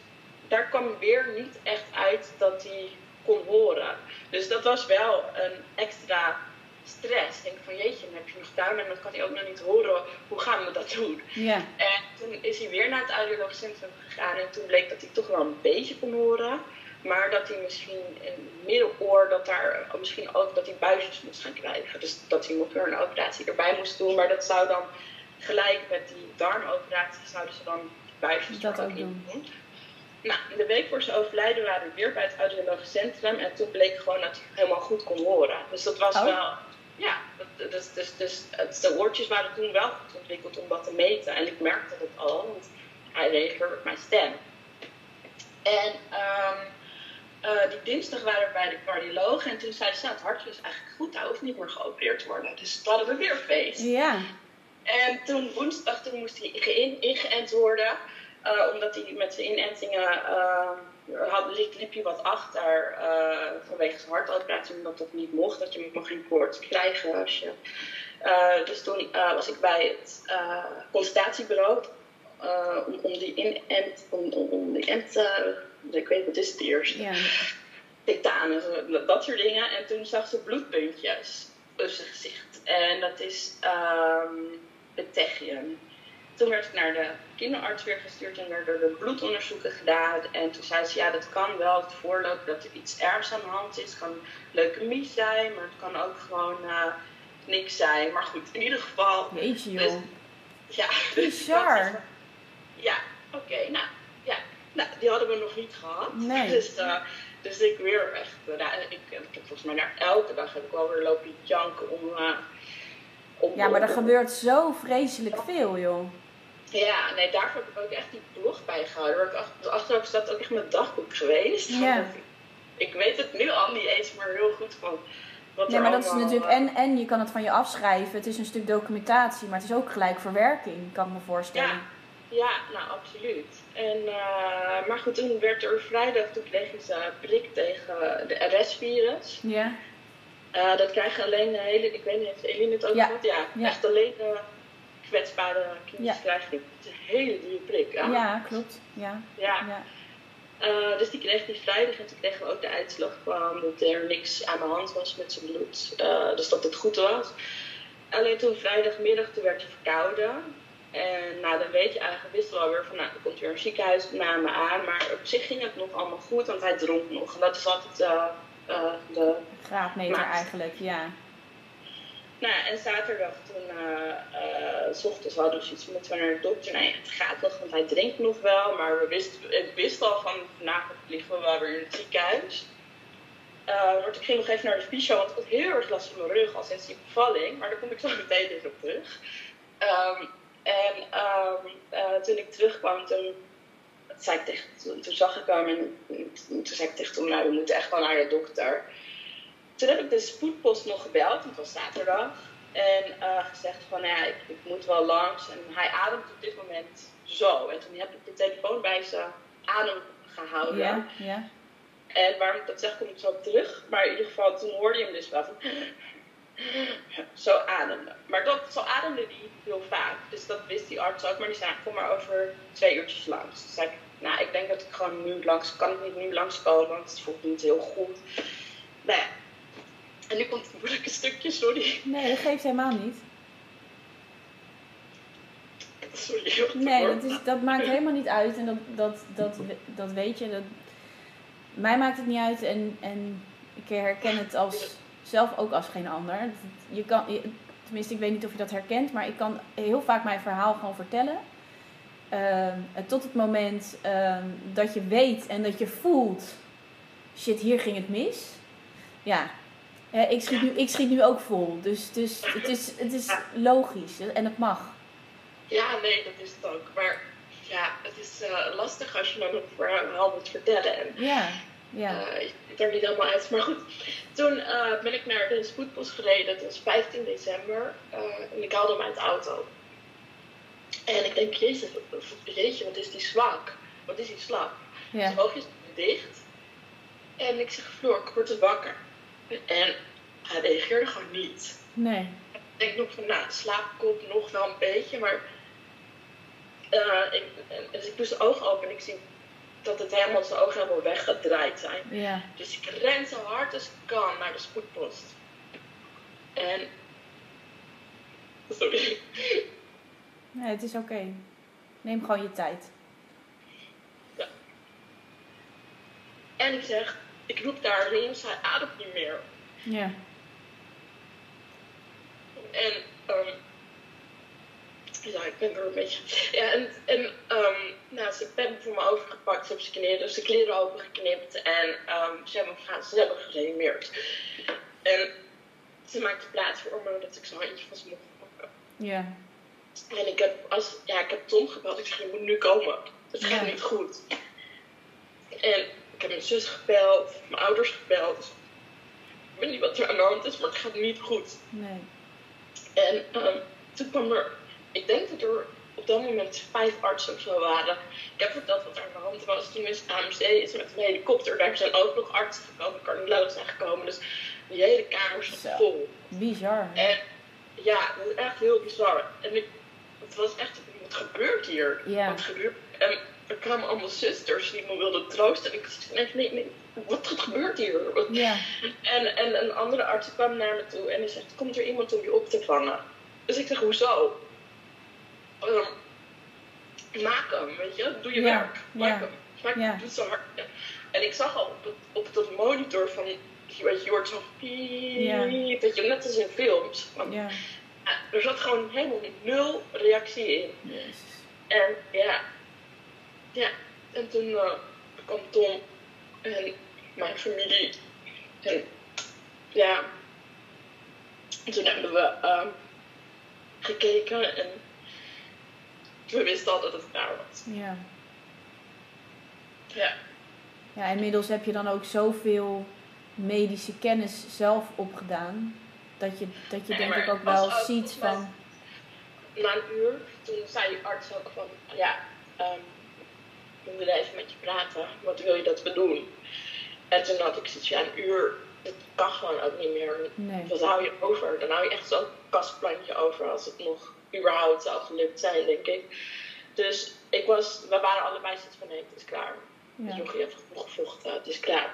daar kwam weer niet echt uit dat hij kon horen. Dus dat was wel een extra stress. Ik denk van jeetje, dan heb je nog tuin en dan kan hij ook nog niet horen. Hoe gaan we dat doen? Ja. En toen is hij weer naar het audiologisch centrum gegaan en toen bleek dat hij toch wel een beetje kon horen. Maar dat hij misschien een middeloor, dat daar misschien ook dat hij buisjes moest gaan krijgen. Dus dat hij nog weer een operatie erbij moest doen. Maar dat zou dan gelijk met die darmoperatie zouden ze dan buisjes Dat ook in doen. Nou, in de week voor zijn overlijden waren we weer bij het audiologisch centrum. En toen bleek gewoon dat hij helemaal goed kon horen. Dus dat was Oh. wel... Ja, dus, dus, dus de oortjes waren toen wel goed ontwikkeld om dat te meten. En ik merkte dat al, want hij reageerde op mijn stem. En ehm, eh, die dinsdag waren we bij de cardioloog. En toen zei ze, nou, het hartje is eigenlijk goed. Hij hoeft niet meer geopereerd te worden. Dus toen hadden we weer feest. Ja. En toen woensdag toen moest hij ingeënt worden. eh, omdat hij met zijn inentingen eh, had, liep, liep hij wat achter vanwege zijn hartoperatie. Omdat dat niet mocht. Dat je mag geen koorts krijgen als je... Dus toen was ik bij het consultatiebureau. om, om die inent... Om, om, om die ent... ik weet niet, wat is het eerst? Ja. Titanen, zo- dat soort dingen. En toen zag ze bloedpuntjes op zijn gezicht. En dat is ehm petechium. Toen werd ik naar de kinderarts weer gestuurd en werden er bloedonderzoeken gedaan. En toen zei ze, ja, dat kan wel het voorlopen dat er iets ergs aan de hand is. Het kan leukemie zijn, maar het kan ook gewoon eh, niks zijn. Maar goed, in ieder geval, Weet je, Dus- joh. ja. Bizar. Ja, oké, nou, ja. Nou, die hadden we nog niet gehad. Nee. Dus, eh, dus ik weer echt, eh, nou, ik, ik heb volgens mij naar elke dag heb ik wel weer lopen janken om... eh, om Ja, maar er om- gebeurt zo vreselijk veel, joh. Ja, nee, daarvoor heb ik ook echt die blog bijgehouden. Waar ik ach- achterop staat ook echt mijn dagboek geweest. Ja. Want Ik weet het nu al niet eens meer heel goed van wat Nee, maar dat is natuurlijk... eh, En, en je kan het van je afschrijven. Het is een stuk documentatie, maar het is ook gelijk verwerking, kan ik me voorstellen. Ja, ja, nou absoluut. En, eh, maar goed, toen werd er vrijdag, toen kreeg ik ze prik tegen de RS-virus. Ja. Eh, dat krijgen alleen de hele, ik weet niet, heeft Eline het ook Ja, gehad? Ja, ja. echt alleen de kwetsbare kindjes Ja. krijgen die. Het is een hele dure prik. Ja, Ja. klopt. Ja. ja. Eh, dus die kreeg die vrijdag en toen kregen we ook de uitslag van dat er niks aan de hand was met zijn bloed. Eh, dus dat het goed was. Alleen toen vrijdagmiddag, toen werd hij verkouden. En nou, dan weet je eigenlijk, wist wel weer van, nou, er komt weer een ziekenhuisopname aan. Maar op zich ging het nog allemaal goed, want hij dronk nog. En dat is altijd eh, de Graadmeter Maar- eigenlijk, ja. Nou en zaterdag toen, s ochtends hadden we zoiets, moeten we naar de dokter? Nee, het gaat nog, want hij drinkt nog wel. Maar we wisten, ik wist al van, vanavond liggen we wel weer in het ziekenhuis. Eh, want ik ging nog even naar de fysio, want ik had heel erg last van mijn rug al sinds die bevalling. Maar daar kom ik zo meteen even op terug. Ehm, en ehm, eh, toen ik terugkwam, toen, zei ik tegen, toen, toen zag ik hem en toen zei ik tegen hem, nou, we moeten echt wel naar de dokter. Toen heb ik de spoedpost nog gebeld, want het was zaterdag. En eh, gezegd van, nou ja, ik, ik moet wel langs. En hij ademt op dit moment zo. En toen heb ik de telefoon bij zijn adem gehouden. Ja, ja. En waarom ik dat zeg, kom ik zo op terug. Maar in ieder geval, toen hoorde je hem dus wel van... Zo ademde. Maar dat, zo ademde hij heel vaak. Dus dat wist die arts ook. Maar die zei, kom maar over twee uurtjes langs. Toen zei ik, nou, ik denk dat ik gewoon nu langs... Kan ik niet nu langskomen, want het voelt niet heel goed. Nou ja. En nu komt het moeilijke stukje, sorry. Nee, dat geeft helemaal niet. Sorry. Nee, dat, is, dat maakt helemaal niet uit. En dat, dat, dat, dat weet je. Dat, mij maakt het niet uit. En, en ik herken het als, zelf ook als geen ander. Je kan, je- tenminste, ik weet niet of je dat herkent. Maar ik kan heel vaak mijn verhaal gewoon vertellen. Ehm, tot het moment ehm, dat je weet en dat je voelt... Shit, hier ging het mis. Ja, ik, schiet nu, ik schiet nu ook vol. Dus, dus het, is, het is logisch. En het mag. Ja, nee, dat is het ook. Maar ja, het is eh, lastig als je dan een verhaal moet vertellen. En Ja, ja. eh, je ziet er niet helemaal uit. Maar goed, toen eh, ben ik naar de spoedpost gereden. Dat was 15 december. eh, en ik haalde hem uit de auto. En ik denk, jezus, jeetje, wat is die zwak? Wat is die slap? ja. Zijn oogjes dicht. En ik zeg, Floor, ik word te wakker. En hij reageerde gewoon niet. Nee. Ik denk nog van, nou, slaap komt nog wel een beetje, maar... eh, ik, en- dus ik doe zijn ogen open en ik zie dat het helemaal zijn ogen helemaal weggedraaid zijn. Ja. Dus ik ren zo hard als ik kan naar de spoedpost. En... Sorry. Nee, het is oké. Neem gewoon je tijd. En ik zeg, ik roep daar links, hij ademt niet meer. Ja. En, ehm ja, ik ben er een beetje. Ja, en, en ehm nou, ze hebben voor me overgepakt, ze hebben zijn kleren, zijn kleren opengeknipt en ehm ze hebben gaan, ze hebben gereanimeerd. En ze maakte plaats voor me dat ik zo'n handje van ze mocht pakken. Ja. En ik heb, als, ja, ik heb Tom gebeld, ik zeg, je moet nu komen. Het gaat Ja. niet goed. En ik heb mijn zus gebeld, mijn ouders gebeld. Dus ik weet niet wat er aan de hand is, maar het gaat niet goed. Nee. En ehm, toen kwam er, ik denk dat er op dat moment vijf artsen of zo waren. Ik heb verteld wat er aan de hand was. Toen is AMC is met een helikopter. Daar zijn ook nog artsen gekomen, cardiologen zijn gekomen. Dus die hele kamer zat vol. Bizar. En ja, dat is echt heel bizar. En ik, het was echt, wat gebeurt hier? Ja. Wat gebeurt? En er kwamen allemaal zusters die me wilden troosten. En ik zei, nee, nee, nee, wat gebeurt hier? Ja. en, en een andere arts kwam naar me toe en die zegt: Komt er iemand om je op te vangen? Dus ik zeg: Hoezo? Ehm, maak hem, weet je, doe je Ja, werk. Maak hem. Maak ja. hem, doe zo hard. En ik zag al op, het, op dat monitor van, weet je, hoort zo weet je, net als in films. Ja. ja, Er zat gewoon helemaal nul reactie in. Jezus. En ja, ja. En toen eh, kwam Tom en mijn familie. En ja, en toen hebben we ehm, gekeken en we wisten al dat het klaar was. Ja. Ja, Ja, inmiddels heb je dan ook zoveel medische kennis zelf opgedaan. Dat je, dat je Nee, denk ik ook wel ook- ziet van... na een uur, toen zei die arts ook van, ja, ehm we willen even met je praten. Wat wil je dat we doen? En toen had ik zoiets ja, een uur, dat kan gewoon ook niet meer. Nee. Hou je over? Dan hou je echt zo'n kastplantje over als het nog überhaupt zou gelukt zijn, denk ik. Dus ik was, we waren allebei zoiets van, nee, het is klaar. Ja. Jochie heeft genoeg gevochten, het is klaar.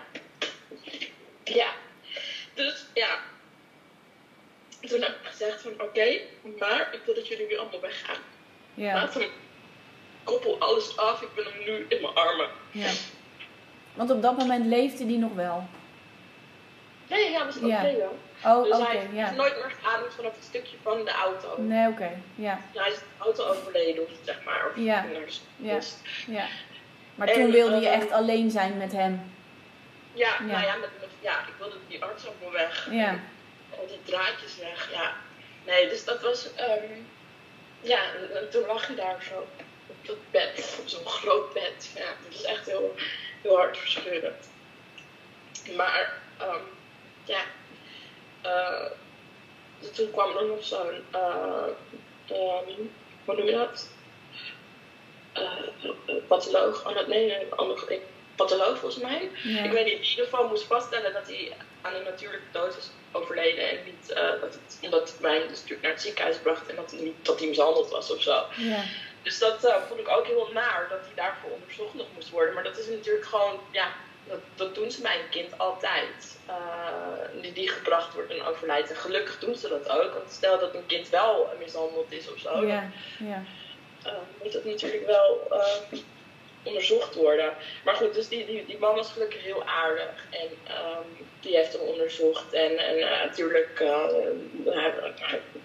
Ja, dus ja. Toen heb ik gezegd van, oké, maar ik wil dat jullie nu allemaal weggaan. Ja. Laat hem, koppel alles af, ik wil hem nu in mijn armen. ja. Want op dat moment leefde die nog wel. Nee, ja, we zijn Ja. oké wel. Oh, Dus hij ja. nooit meer geademd vanaf het stukje van de auto. Nee, oké. Ja. Hij is de auto overleden, of zeg maar. Of Ja. de Ja. Ja. Maar En, toen wilde je eh, echt alleen zijn met hem. Ja, Ja. nou ja, met, met- ja, ik wilde die arts ook wel weg. Ja. Al die draadjes weg, ja. Nee, dus dat was, ehm, ja, en, en toen lag hij daar zo op dat bed, op zo'n groot bed. Ja, dat was echt heel, heel hartverscheurend. Maar, ehm, ja, dus toen kwam er nog zo'n, eh, ehm, hoe noem je dat? Eh, patholoog, oh, nee, nee, een patholoog volgens mij. Ja. Ik weet niet, in ieder geval moest vaststellen dat hij aan een natuurlijke dood is overleden. En niet dat het, omdat wij hem dus natuurlijk naar het ziekenhuis bracht en dat hij niet dat hij mishandeld was of zo. Ja. Dus dat vond ik ook heel naar, dat hij daarvoor onderzocht nog moest worden. Maar dat is natuurlijk gewoon, ja, dat, dat doen ze bij een kind altijd. Eh, die, die gebracht wordt en overlijdt. En gelukkig doen ze dat ook. Want stel dat een kind wel mishandeld is of zo. Ja. Ja. uh, moet het natuurlijk wel uh, onderzocht worden. Maar goed, dus die, die, die man was gelukkig heel aardig. En um, die heeft hem onderzocht. En, en uh, natuurlijk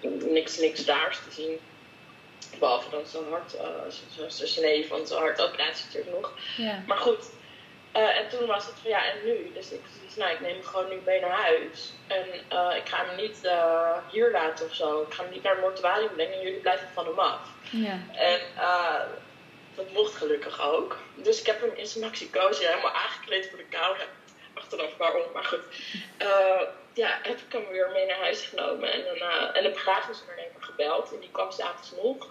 niks, niks daars te zien. Behalve dan zijn hart, zijn snee van zijn hartoperatie natuurlijk nog. Ja. Maar goed, uh, en toen was het van ja, en nu? Dus ik nou, ik neem hem gewoon nu mee naar huis. En uh, ik ga hem niet uh, hier laten of zo. Ik ga hem niet naar het mortuarium brengen en jullie blijven van hem af. Ja. En dat mocht gelukkig ook. Dus ik heb hem in zijn maxicosi helemaal aangekleed voor de kou. Achteraf waarom, maar goed. ja, heb ik hem weer mee naar huis genomen. En, dan, en de begrafenisondernemer gebeld. En die kwam s'avonds nog.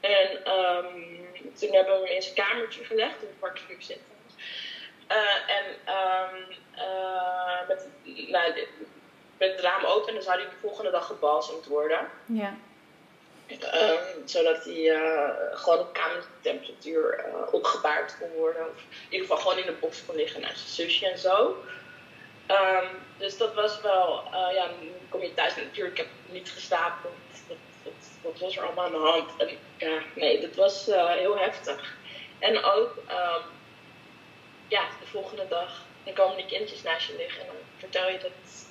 En um, toen hebben we hem in zijn kamertje gelegd. In het parkvuur zitten. Uh, en um, uh, met, nou, met het raam open, dan zou hij de volgende dag gebalsemd worden. Ja. Um, zodat hij uh, gewoon op kamertemperatuur opgebaard kon worden. Of in ieder geval gewoon in de box kon liggen naast zijn zusje en zo. Um, dus dat was wel, ja, dan kom je thuis natuurlijk, ik heb niet geslapen. Wat, was er allemaal aan de hand? En ja, nee, dat was heel heftig. En ook, um, ja, de volgende dag, dan komen die kindjes naast je liggen en dan vertel je dat,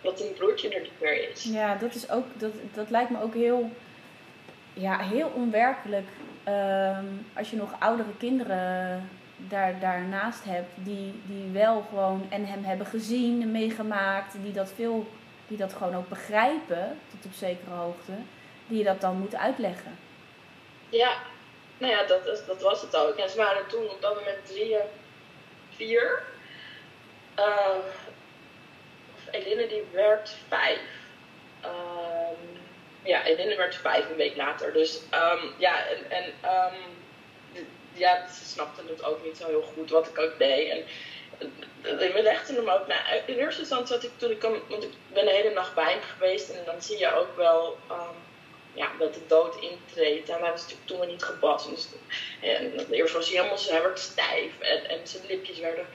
dat een broertje er niet meer is. Ja, dat is ook, dat, dat lijkt me ook heel, ja, heel onwerkelijk. Um, als je nog oudere kinderen daar, daarnaast hebt, die, die wel gewoon en hem hebben gezien en meegemaakt, die dat veel, die dat gewoon ook begrijpen, tot op zekere hoogte, die je dat dan moet uitleggen. Ja, nou ja, dat, dat was het ook. En ze waren toen op dat moment drieën vier. Uh, Eline die werd vijf. Um, ja, Eline werd vijf een week later. Dus um, ja, en, en ja, ze snapte het ook niet zo heel goed wat ik ook deed. En, we legden hem ook naar. In eerste instantie had ik toen ik hem, want ik ben de hele nacht bij hem geweest en dan zie je ook wel ja, dat de dood intreedt. En hij was natuurlijk toen niet gebassen. Dus, en eerst was hij helemaal, hij werd stijf en, en zijn lipjes werden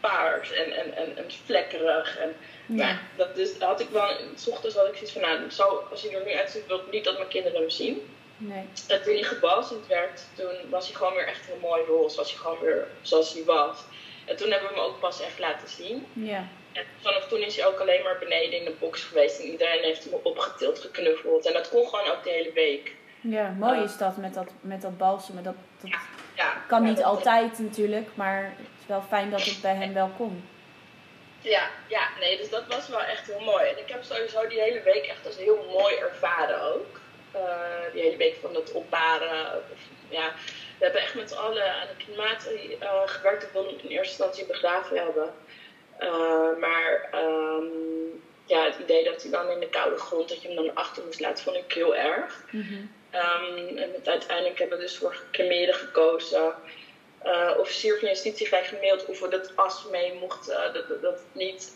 paars en, en, en, en vlekkerig. En, ja. dat dus had ik wel, s ochtends had ik zoiets van, nou, zo, als hij er nu uitziet, wil ik niet dat mijn kinderen hem zien. Nee. En toen hij gebalsemd werd, toen was hij gewoon weer echt heel mooi roze. Was hij gewoon weer zoals hij was. En toen hebben we hem ook pas echt laten zien. Ja. En vanaf toen is hij ook alleen maar beneden in de box geweest. En iedereen heeft hem opgetild, geknuffeld. En dat kon gewoon ook de hele week. Ja, mooi is dat met dat, met dat balsemen. Dat, dat ja, ja, kan ja, niet dat- altijd natuurlijk, maar het is wel fijn dat het bij hem wel kon. Ja, ja, nee, dus dat was wel echt heel mooi. En ik heb sowieso die hele week echt als heel mooi ervaren ook. Uh, die hele week van het opbaren. Of, ja, we hebben echt met z'n allen aan de crematie uh, gewerkt. Ik wilde in eerste instantie begraven hebben. Uh, maar um, ja, het idee dat hij dan in de koude grond, dat je hem dan achter moest laten, vond ik heel erg. Mm Um, en het, uiteindelijk hebben we dus voor cremeren gekozen. Uh, officier van justitie heeft gemaild of we dat as mee mochten. Uh, dat, dat, niet.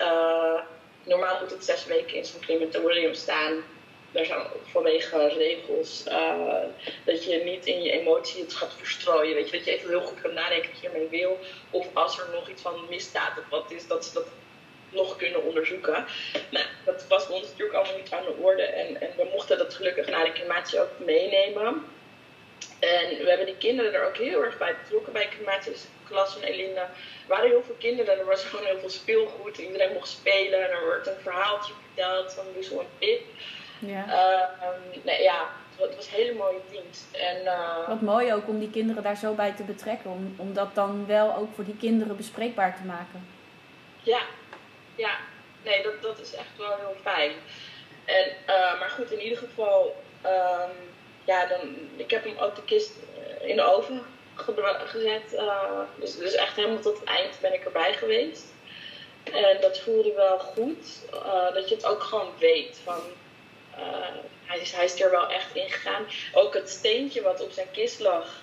Normaal moet het zes weken in zo'n crematorium staan. Daar zijn vanwege regels dat je niet in je emotie het gaat verstrooien. Weet je, dat je even heel goed kan nadenken wat je ermee wil. Of als er nog iets van misstaat of wat is, dat ze dat nog kunnen onderzoeken. Nou, dat was ons natuurlijk allemaal niet aan de orde. En, en we mochten dat gelukkig na de crematie ook meenemen. En we hebben die kinderen er ook heel erg bij betrokken bij crematie. Dus Klas en Elinda er waren heel veel kinderen. Er was gewoon heel veel speelgoed. Iedereen mocht spelen. En er werd een verhaaltje verteld van Lussel en Pip. Ja. Um, nee, ja, het was een hele mooie dienst. En, uh, Wat mooi ook om die kinderen daar zo bij te betrekken. Om, om dat dan wel ook voor die kinderen bespreekbaar te maken. Ja, ja. Nee, dat, dat is echt wel heel fijn. En, uh, maar goed, in ieder geval... Um, ja, dan, ik heb hem ook de kist in de oven gezet. Uh, dus, dus echt helemaal tot het eind ben ik erbij geweest. En dat voelde wel goed. Dat je het ook gewoon weet van... Uh, hij, is, hij is er wel echt in gegaan. Ook het steentje wat op zijn kist lag.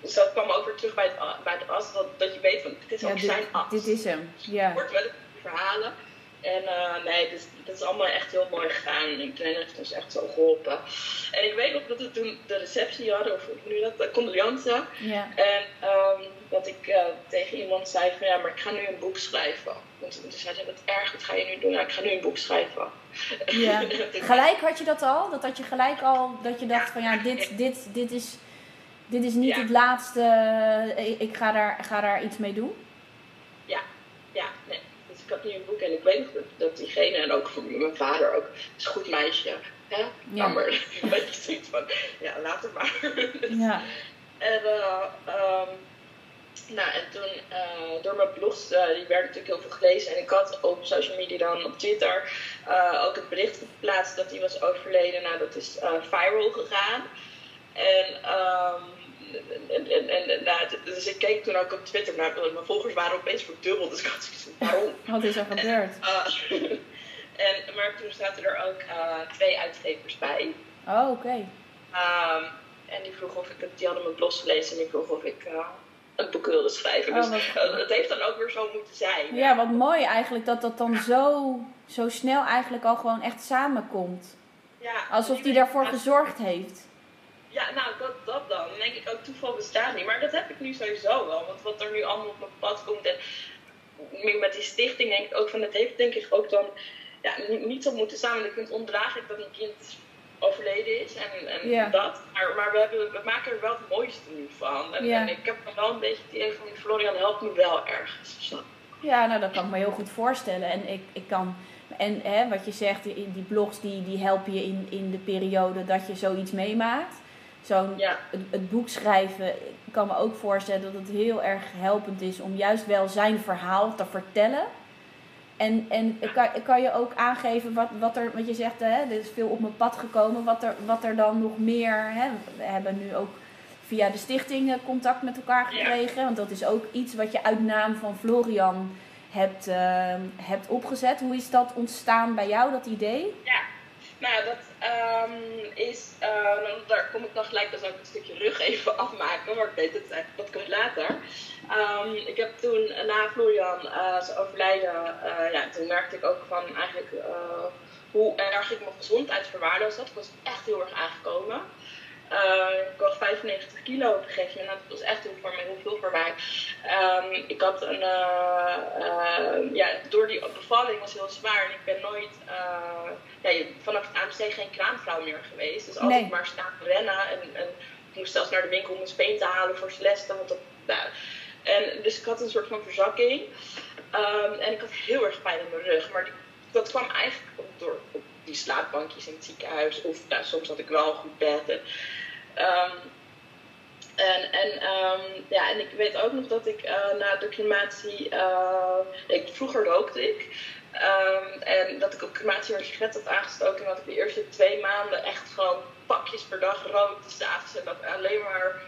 dus dat kwam ook weer terug bij het, bij het as. Dat, dat je weet van, dit is ja, ook dit, zijn as. Dit is hem, ja. Er wordt wel verhalen. En uh, nee, dus, dat is allemaal echt heel mooi gegaan. En iedereen heeft ons echt zo geholpen. En ik weet nog dat we toen de receptie hadden, of hoe nu dat, de condoleance. Ja. En um, dat ik uh, tegen iemand zei van ja, maar ik ga nu een boek schrijven. Toen zei ze, wat erg, wat ga je nu doen? Nou, ik ga nu een boek schrijven. Ja. gelijk had je dat al? Dat had je gelijk al, dat je dacht van ja, dit, dit, dit, is, dit is niet Ja. het laatste, ik, ik ga, daar, ga daar iets mee doen? Ja, ja, nee. Dus ik had nu een boek en ik weet nog dat, diegene, en ook voor mijn vader ook, is een goed meisje. Hè? Ja. Maar een beetje zoiets van, ja, laat het maar. Ja. En, eh, ehm, nou, en toen eh, door mijn blogs, eh, die werden natuurlijk heel veel gelezen. En ik had op social media dan op Twitter eh, ook het bericht geplaatst dat hij was overleden. Nou, dat is viral gegaan. En, ehm, en, en, nou, dus ik keek toen ook op Twitter naar mijn volgers waren opeens verdubbeld. Dus ik had zoiets van, waarom? Wat is er gebeurd? En, maar toen zaten er ook twee uitgevers bij. Oh, oké. Ehm, en die vroeg of ik die hadden mijn blog gelezen en die vroeg of ik eh, een boek wilde schrijven. Oh, dus wat- eh, het heeft dan ook weer zo moeten zijn. Ja, wat mooi eigenlijk dat dat dan zo, zo snel eigenlijk al gewoon echt samenkomt. Ja, Alsof die daarvoor gezorgd heeft. Ja, nou, dat, dat dan. Dan denk ik ook, toeval bestaat niet. Maar dat heb ik nu sowieso wel. Want wat er nu allemaal op mijn pad komt. En met die stichting denk ik ook van, het heeft denk ik ook dan ja, niet, niet zo moeten. Want ik vind het ondraaglijk dat een kind overleden is en, en dat. Maar, maar we, hebben, we maken er wel het mooiste nu van. En, en ik heb wel een beetje het idee van, Florian helpt me wel ergens. zo. Ja, nou dat kan ik me heel goed voorstellen. En ik, ik kan, en hè, wat je zegt, die, die blogs die, die helpen je in, in de periode dat je zoiets meemaakt. Zo'n Ja. het, het boek schrijven, ik kan me ook voorstellen dat het heel erg helpend is om juist wel zijn verhaal te vertellen. En, en kan, kan je ook aangeven wat, wat er, wat je zegt, hè, er is veel op mijn pad gekomen, wat er, wat er dan nog meer, hè, we hebben nu ook via de stichting eh, contact met elkaar Ja. gekregen, want dat is ook iets wat je uit naam van Florian hebt, eh, hebt opgezet. Hoe is dat ontstaan bij jou, dat idee? Ja, nou dat ehm, is, eh, dan- daar kom ik dan gelijk, dan zou ik een stukje rug even afmaken, maar ik weet het eigenlijk, dat komt later. Ehm, ik heb toen eh, na Florian uh, zijn overlijden, eh, ja, toen merkte ik ook van eigenlijk eh, hoe erg ik mijn gezondheid verwaarloosd had. Ik was echt heel erg aangekomen. Eh, ik woog 95 kilo op een gegeven moment. Dat was echt heel, voor mij, heel veel voor mij. Ehm, ik had een, eh, eh, ja, door die bevalling was heel zwaar. En ik ben nooit, ja, vanaf het AMC geen kraamvrouw meer geweest. Dus altijd Nee. maar staan rennen. En, en ik moest zelfs naar de winkel om een speen te halen voor Celeste. Want dat, nou, en, dus ik had een soort van verzakking. Ehm, en ik had heel erg pijn in mijn rug. Maar die- dat kwam eigenlijk door die slaapbankjes in het ziekenhuis. Of nou, soms had ik wel goed bed. En, ehm, en, en, ehm, ja, en ik weet ook nog dat ik eh, na de crematie. eh, ik, vroeger rookte ik. Ehm, en dat ik op crematie een sigaret had aangestoken. En dat ik de eerste twee maanden echt gewoon pakjes per dag rookte. S'avonds en dat alleen maar.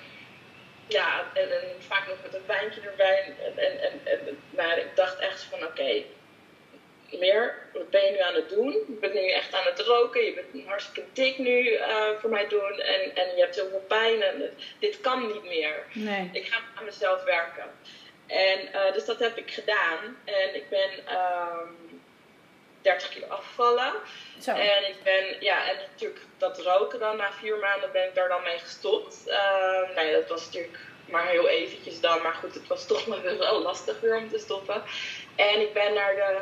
Ja, en, en vaak nog met een wijntje erbij. En, en, en, en maar ik dacht echt van oké, meer, wat ben je nu aan het doen? Je bent nu echt aan het roken, je bent hartstikke dik nu eh, voor mij doen en, en je hebt heel veel pijn en dit kan niet meer. Nee. Ik ga aan mezelf werken. En eh, dus dat heb ik gedaan en ik ben ehm 30 kilo afgevallen. Zo. En ik ben, ja, en natuurlijk dat roken dan, na vier maanden ben ik daar dan mee gestopt. Ehm nou ja, dat was natuurlijk maar heel eventjes dan, maar goed, het was toch maar wel lastig weer om te stoppen. En ik ben naar de,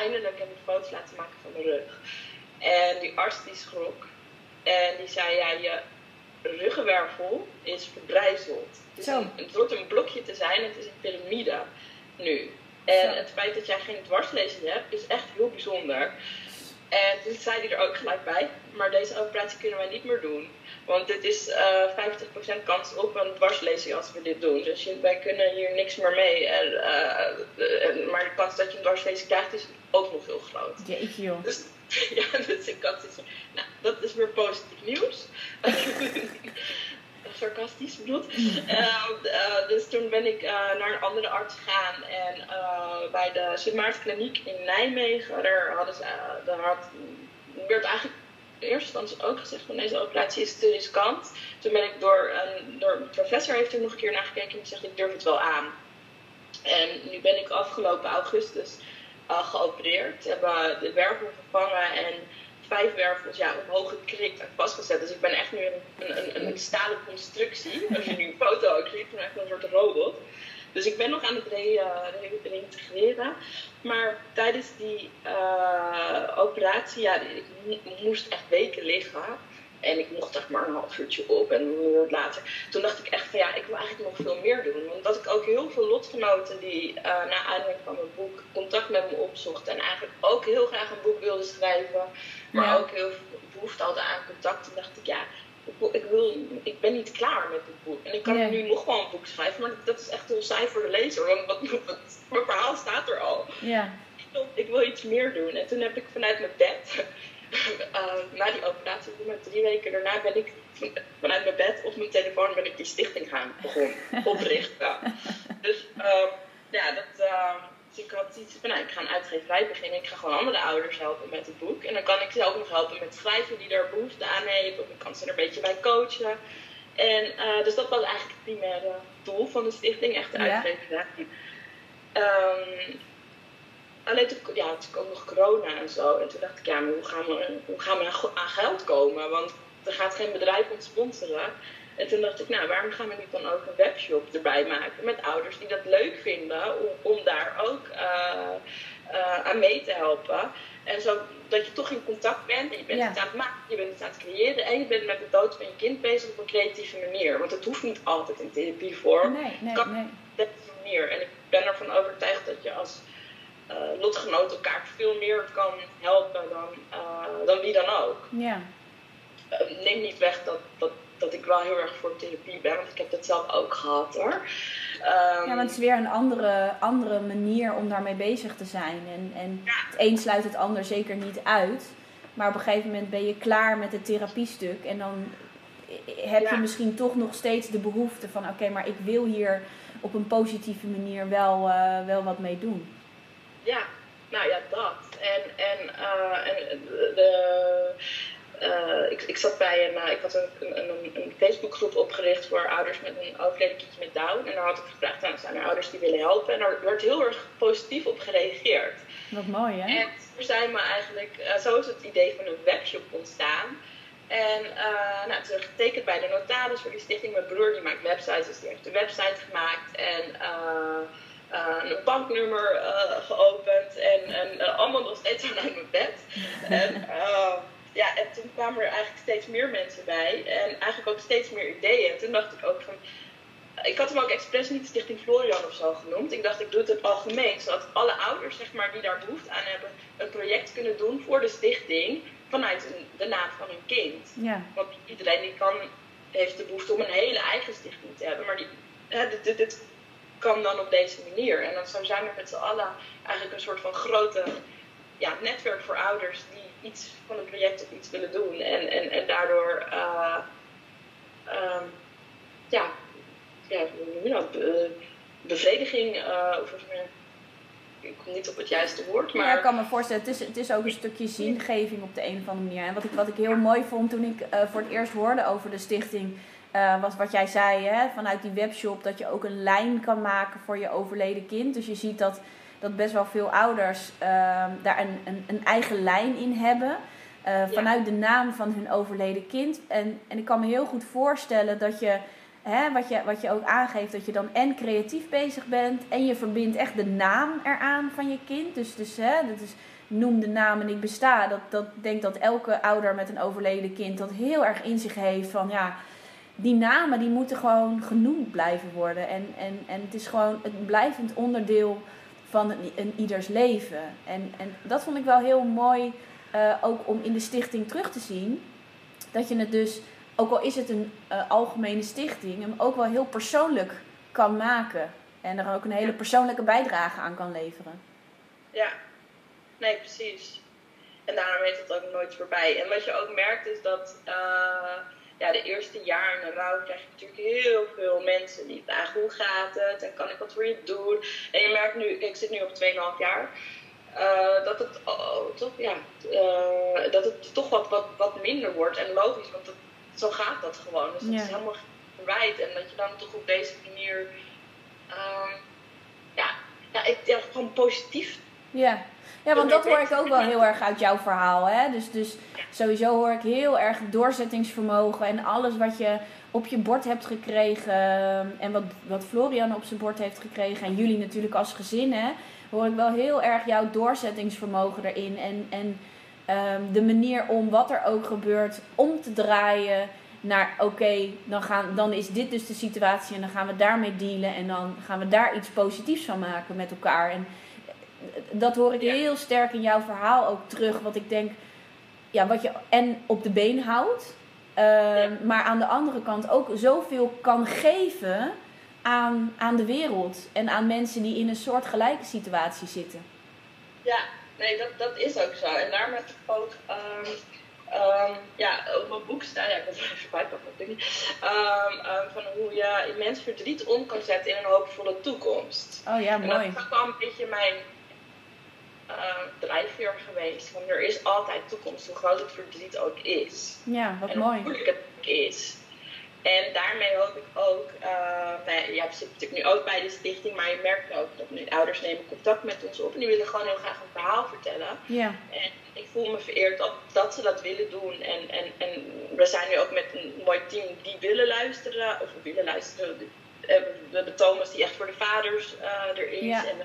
eindelijk heb ik foto's laten maken van mijn rug. En die arts die schrok. En die zei, ja, je ruggenwervel is verbrijzeld. Het, is een, het wordt een blokje te zijn, het is een piramide nu. En Zo. het feit dat jij geen dwarslezing hebt, is echt heel bijzonder. En toen zei hij er ook gelijk bij, maar deze operatie kunnen wij niet meer doen. Want dit is eh 50% kans op een dwarslezing als we dit doen. Dus wij kunnen hier niks meer mee. En, eh, en- maar de kans dat je een dwarslezing krijgt is ook nog heel groot. Jeetje joh. Dus ja, dus ik had zoiets van, nou, dat is weer positief nieuws. Sarcastisch bedoeld. Eh, eh, dus toen ben ik eh, naar een andere arts gegaan. En eh, bij de Sint Maarten Kliniek in Nijmegen, daar, hadden ze, daar had, werd eigenlijk in eerste instantie ook gezegd van deze operatie is te riskant. Toen ben ik door een, door een professor heeft er nog een keer naar gekeken en zegt ik durf het wel aan. En nu ben ik afgelopen augustus uh, geopereerd. Ze hebben de wervel vervangen en vijf wervels ja, omhoog gekrikt en vastgezet. Dus ik ben echt nu een, een, een, stalen constructie. Als je nu een foto ook ziet, echt een soort robot. Dus ik ben nog aan het re reintegreren. Maar tijdens die operatie, ja, ik moest echt weken liggen. En ik mocht echt maar een half uurtje op en een later. Toen dacht ik echt van ja, ik wil eigenlijk nog veel meer doen. Want dat ik ook heel veel lotgenoten die uh, na aanleiding van mijn boek contact met me opzochten. En eigenlijk ook heel graag een boek wilden schrijven. Maar ook heel veel behoefte hadden aan contact. Toen dacht ik ja, ik, wil, ik ben niet klaar met het boek. En ik kan nu nog wel een boek schrijven. Maar dat is echt heel saai voor de lezer. Want wat, wat, mijn verhaal staat er al. Ik, wil, ik wil iets meer doen. En toen heb ik vanuit mijn bed uh, na die operatie, met drie weken daarna, ben ik vanuit mijn bed op mijn telefoon ben ik die stichting gaan begonnen oprichten. dus uh, ja, dat, uh, dus ik had iets van, nou, ik ga een uitgeverij beginnen. Ik ga gewoon andere ouders helpen met het boek. En dan kan ik ze ook nog helpen met schrijven die daar behoefte aan heeft. Of ik kan ze er een beetje bij coachen. En dus dat was eigenlijk het primaire doel van de stichting, echt de uitgeverij. Um, alleen toen, ja, toen kwam nog corona en zo. En toen dacht ik, ja, maar hoe gaan we, hoe gaan we aan geld komen? Want er gaat geen bedrijf ons sponsoren. En toen dacht ik, nou, waarom gaan we niet dan ook een webshop erbij maken met ouders die dat leuk vinden om, om daar ook uh, uh, aan mee te helpen. En zo dat je toch in contact bent en je bent het aan het maken, je bent het aan het creëren en je bent met de dood van je kind bezig op een creatieve manier. Want het hoeft niet altijd in therapievorm. Nee, nee, kan nee. op deze manier. En ik ben ervan overtuigd dat je als uh, lotgenoot elkaar veel meer kan helpen dan, dan wie dan ook. Ja. Uh, neem niet weg dat, dat, dat ik wel heel erg voor therapie ben, want ik heb dat zelf ook gehad hoor. Um, ja, maar het is weer een andere, andere manier om daarmee bezig te zijn. En, en Ja. het een sluit het ander zeker niet uit. Maar op een gegeven moment ben je klaar met het therapiestuk. En dan heb je misschien toch nog steeds de behoefte van... oké, maar ik wil hier op een positieve manier wel, eh, wel wat mee doen. Ja, nou ja, dat. En, en, uh, en de, uh, ik, ik zat bij een, uh, ik had een, een, een Facebookgroep opgericht voor ouders met een overleden kindje met Down. En daar had ik gevraagd, nou, zijn er ouders die willen helpen? En daar werd heel erg positief op gereageerd. Wat mooi, hè? En toen zijn we eigenlijk, uh, zo is het idee van een webshop ontstaan. En nou, toen getekend bij de notaris voor die stichting. Mijn broer die maakt websites, dus die heeft de website gemaakt. En uh, een banknummer uh, geopend. En, en uh, allemaal nog steeds vanuit mijn bed. en, ja, en toen kwamen er eigenlijk steeds meer mensen bij. En eigenlijk ook steeds meer ideeën. En toen dacht ik ook van... Ik had hem ook expres niet Stichting Florian of zo genoemd. Ik dacht, ik doe het het algemeen. Zodat alle ouders zeg maar, die daar behoefte aan hebben... een project kunnen doen voor de stichting... vanuit een, de naam van hun kind. Ja. Want iedereen die kan, heeft de behoefte om een hele eigen stichting te hebben. Maar die, hè, dit, dit, dit kan dan op deze manier. En dan zo zijn we met z'n allen eigenlijk een soort van grote ja, netwerk voor ouders iets van een project of iets willen doen. En, en, en daardoor, uh, ja, ja, hoe? Be, bevrediging, uh, of ik kom niet op het juiste woord, maar... Ja, ik kan me voorstellen, het is, het is ook een stukje zingeving op de een of andere manier. En wat ik, wat ik heel mooi vond toen ik uh, voor het eerst hoorde over de stichting, uh, was wat jij zei, hè, vanuit die webshop, dat je ook een lijn kan maken voor je overleden kind. Dus je ziet dat, dat best wel veel ouders uh, daar een, een, een, eigen lijn in hebben. Uh, vanuit ja. de naam van hun overleden kind. En, en ik kan me heel goed voorstellen dat je, hè, wat je, wat je ook aangeeft, dat je dan en creatief bezig bent. En je verbindt echt de naam eraan van je kind. Dus, dus hè, dat is noem de naam en ik besta. Dat, dat denk dat elke ouder met een overleden kind dat heel erg in zich heeft van ja die namen die moeten gewoon genoemd blijven worden. En, en, en het is gewoon een blijvend onderdeel van een, een ieders leven. En, en dat vond ik wel heel mooi, uh, ook om in de stichting terug te zien. Dat je het dus, ook al is het een uh, algemene stichting, hem ook wel heel persoonlijk kan maken. En er ook een hele persoonlijke bijdrage aan kan leveren. Ja, nee, precies. En daarom heet het ook nooit voorbij. En wat je ook merkt is dat... Uh ja, de eerste jaar in de rouw krijg je natuurlijk heel veel mensen die vragen hoe gaat het en kan ik wat voor je doen. En je merkt nu, ik zit nu op 2,5 jaar, uh, dat, het, oh, toch, ja, uh, dat het toch wat, wat, wat minder wordt. En logisch, want dat, zo gaat dat gewoon. Dus dat Ja. is helemaal verwijt. En dat je dan toch op deze manier, um, ja, ja, ik, ja, gewoon positief Ja. Ja, want dat hoor ik ook wel heel erg uit jouw verhaal. Hè? Dus, dus sowieso hoor ik heel erg doorzettingsvermogen en alles wat je op je bord hebt gekregen. En wat, wat Florian op zijn bord heeft gekregen. En jullie natuurlijk als gezin. Hè, hoor ik wel heel erg jouw doorzettingsvermogen erin. En, en ehm, de manier om wat er ook gebeurt om te draaien naar oké, dan dan, dan is dit dus de situatie en dan gaan we daarmee dealen en dan gaan we daar iets positiefs van maken met elkaar. En dat hoor ik heel sterk in jouw verhaal ook terug. Wat ik denk, ja, wat je en op de been houdt, ehm, maar aan de andere kant ook zoveel kan geven aan, aan de wereld en aan mensen die in een soort gelijke situatie zitten. Ja, nee, dat, dat is ook zo. En daarom heb ik ook. Um, um, ja, op mijn boek staan, ja, ik moet er even ik. Um, van hoe je immens verdriet om kan zetten in een hoopvolle toekomst. Oh ja, mooi. En dat is ook een beetje mijn uh, drijfveer geweest. Want er is altijd toekomst, hoe groot het verdriet ook is. Ja, wat en mooi. Hoe moeilijk het ook is. En daarmee hoop ik ook, uh, nou ja, zit natuurlijk nu ook bij de stichting, maar je merkt ook dat nu ouders nemen contact met ons op en die willen gewoon heel graag een verhaal vertellen. Ja. En ik voel me vereerd dat, dat ze dat willen doen. En, en, en we zijn nu ook met een mooi team die willen luisteren, of willen luisteren. We hebben Thomas die echt voor de vaders uh, er is. Ja. En,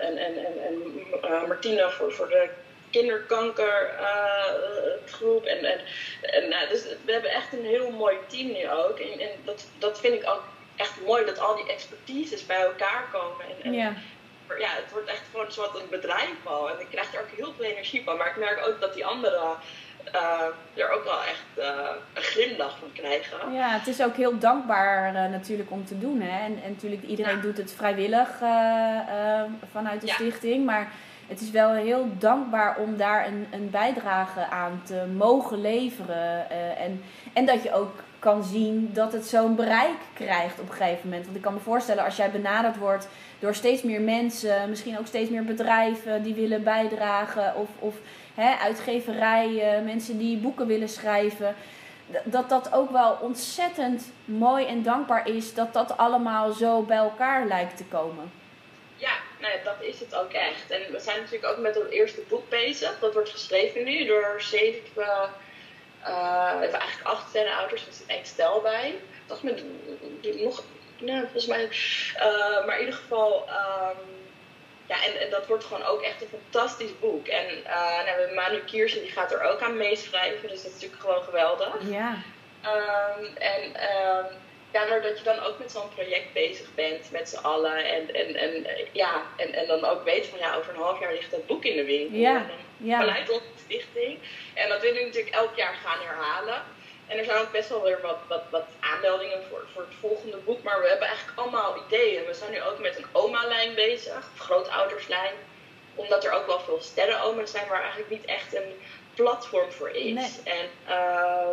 en, en, en, en uh, Martina voor, voor de kinderkankergroep. en, en, en dus we hebben echt een heel mooi team nu ook. En, en dat, dat vind ik ook echt mooi dat al die expertises bij elkaar komen. En, en ja. ja, het wordt echt gewoon zo'n een bedrijf al. En ik krijg er ook heel veel energie van. Maar ik merk ook dat die anderen uh, er ook wel echt uh, een glimlach van krijgen. Ja, het is ook heel dankbaar uh, natuurlijk om te doen. Hè? En, en natuurlijk, iedereen Ja. doet het vrijwillig vanuit de Ja. stichting. Maar het is wel heel dankbaar om daar een, een bijdrage aan te mogen leveren. eh, en, en dat je ook kan zien dat het zo'n bereik krijgt op een gegeven moment. Want ik kan me voorstellen, als jij benaderd wordt door steeds meer mensen, misschien ook steeds meer bedrijven die willen bijdragen, of, of hè, uitgeverijen, mensen die boeken willen schrijven. Dat dat ook wel ontzettend mooi en dankbaar is dat dat allemaal zo bij elkaar lijkt te komen. Ja, dat is het ook echt. En we zijn natuurlijk ook met het eerste boek bezig. Dat wordt geschreven nu door zeven, uh, eigenlijk acht sterrenouders. Er zit één stel bij. Dat is met nog, nou, volgens mij. Uh, maar in ieder geval, um, ja, en, en, dat wordt gewoon ook echt een fantastisch boek. En uh, nou, Manu Kiersen, die gaat er ook aan meeschrijven. Dus dat is natuurlijk gewoon geweldig. Ja. Um, en um, ja, doordat je dan ook met zo'n project bezig bent met z'n allen. En, en, en, ja, en, en dan ook weet van ja, over een half jaar ligt dat boek in de winkel. Ja, ja. Vanuit onze stichting. En dat willen we natuurlijk elk jaar gaan herhalen. En er zijn ook best wel weer wat, wat, wat aanmeldingen voor, voor het volgende boek. Maar we hebben eigenlijk allemaal ideeën. We zijn nu ook met een oma-lijn bezig, of grootouderslijn. Omdat er ook wel veel sterrenoma's zijn waar eigenlijk niet echt een platform voor is. Nee. En, uh,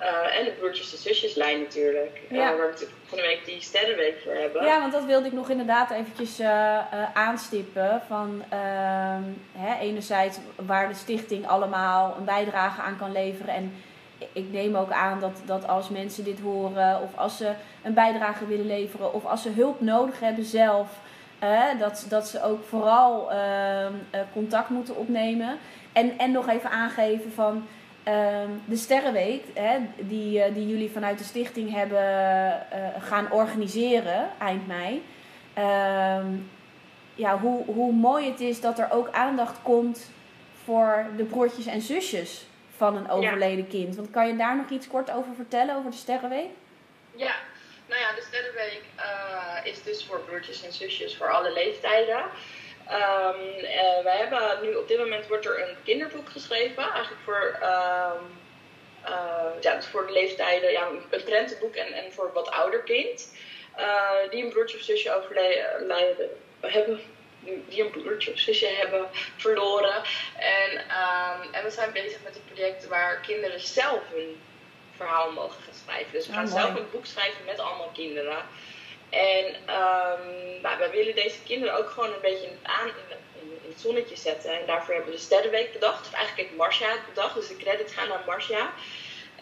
uh, en de broertjes en zusjeslijn natuurlijk. Ja. Uh, waar we natuurlijk volgende week die sterrenweek voor hebben. Ja, want dat wilde ik nog inderdaad eventjes uh, aanstippen. Van ehm, hè, enerzijds waar de stichting allemaal een bijdrage aan kan leveren. En ik neem ook aan dat, dat als mensen dit horen, of als ze een bijdrage willen leveren, of als ze hulp nodig hebben zelf, dat, dat ze ook vooral ehm, contact moeten opnemen. En, en nog even aangeven van. Um, de Sterrenweek, die, uh, die jullie vanuit de stichting hebben uh, gaan organiseren eind mei. Um, ja, hoe, hoe mooi het is dat er ook aandacht komt voor de broertjes en zusjes van een overleden ja. kind. Want kan je daar nog iets kort over vertellen, over de Sterrenweek? Ja, nou ja, de Sterrenweek uh, is dus voor broertjes en zusjes voor alle leeftijden. Um, uh, wij hebben nu op dit moment wordt er een kinderboek geschreven, eigenlijk voor, um, uh, ja, dus voor de leeftijden, ja, een prentenboek en, en voor een wat ouder kind. Die een broertje of zusje overlijden hebben, die een broertje of zusje hebben verloren. En, um, en we zijn bezig met een project waar kinderen zelf hun verhaal mogen gaan schrijven. Dus we gaan oh, zelf een boek schrijven met allemaal kinderen. En um, nou, wij willen deze kinderen ook gewoon een beetje in het, aan, in, in het zonnetje zetten. En daarvoor hebben we de Sterrenweek bedacht. Of eigenlijk heeft Marcia het bedacht. Dus de credits gaan naar Marcia.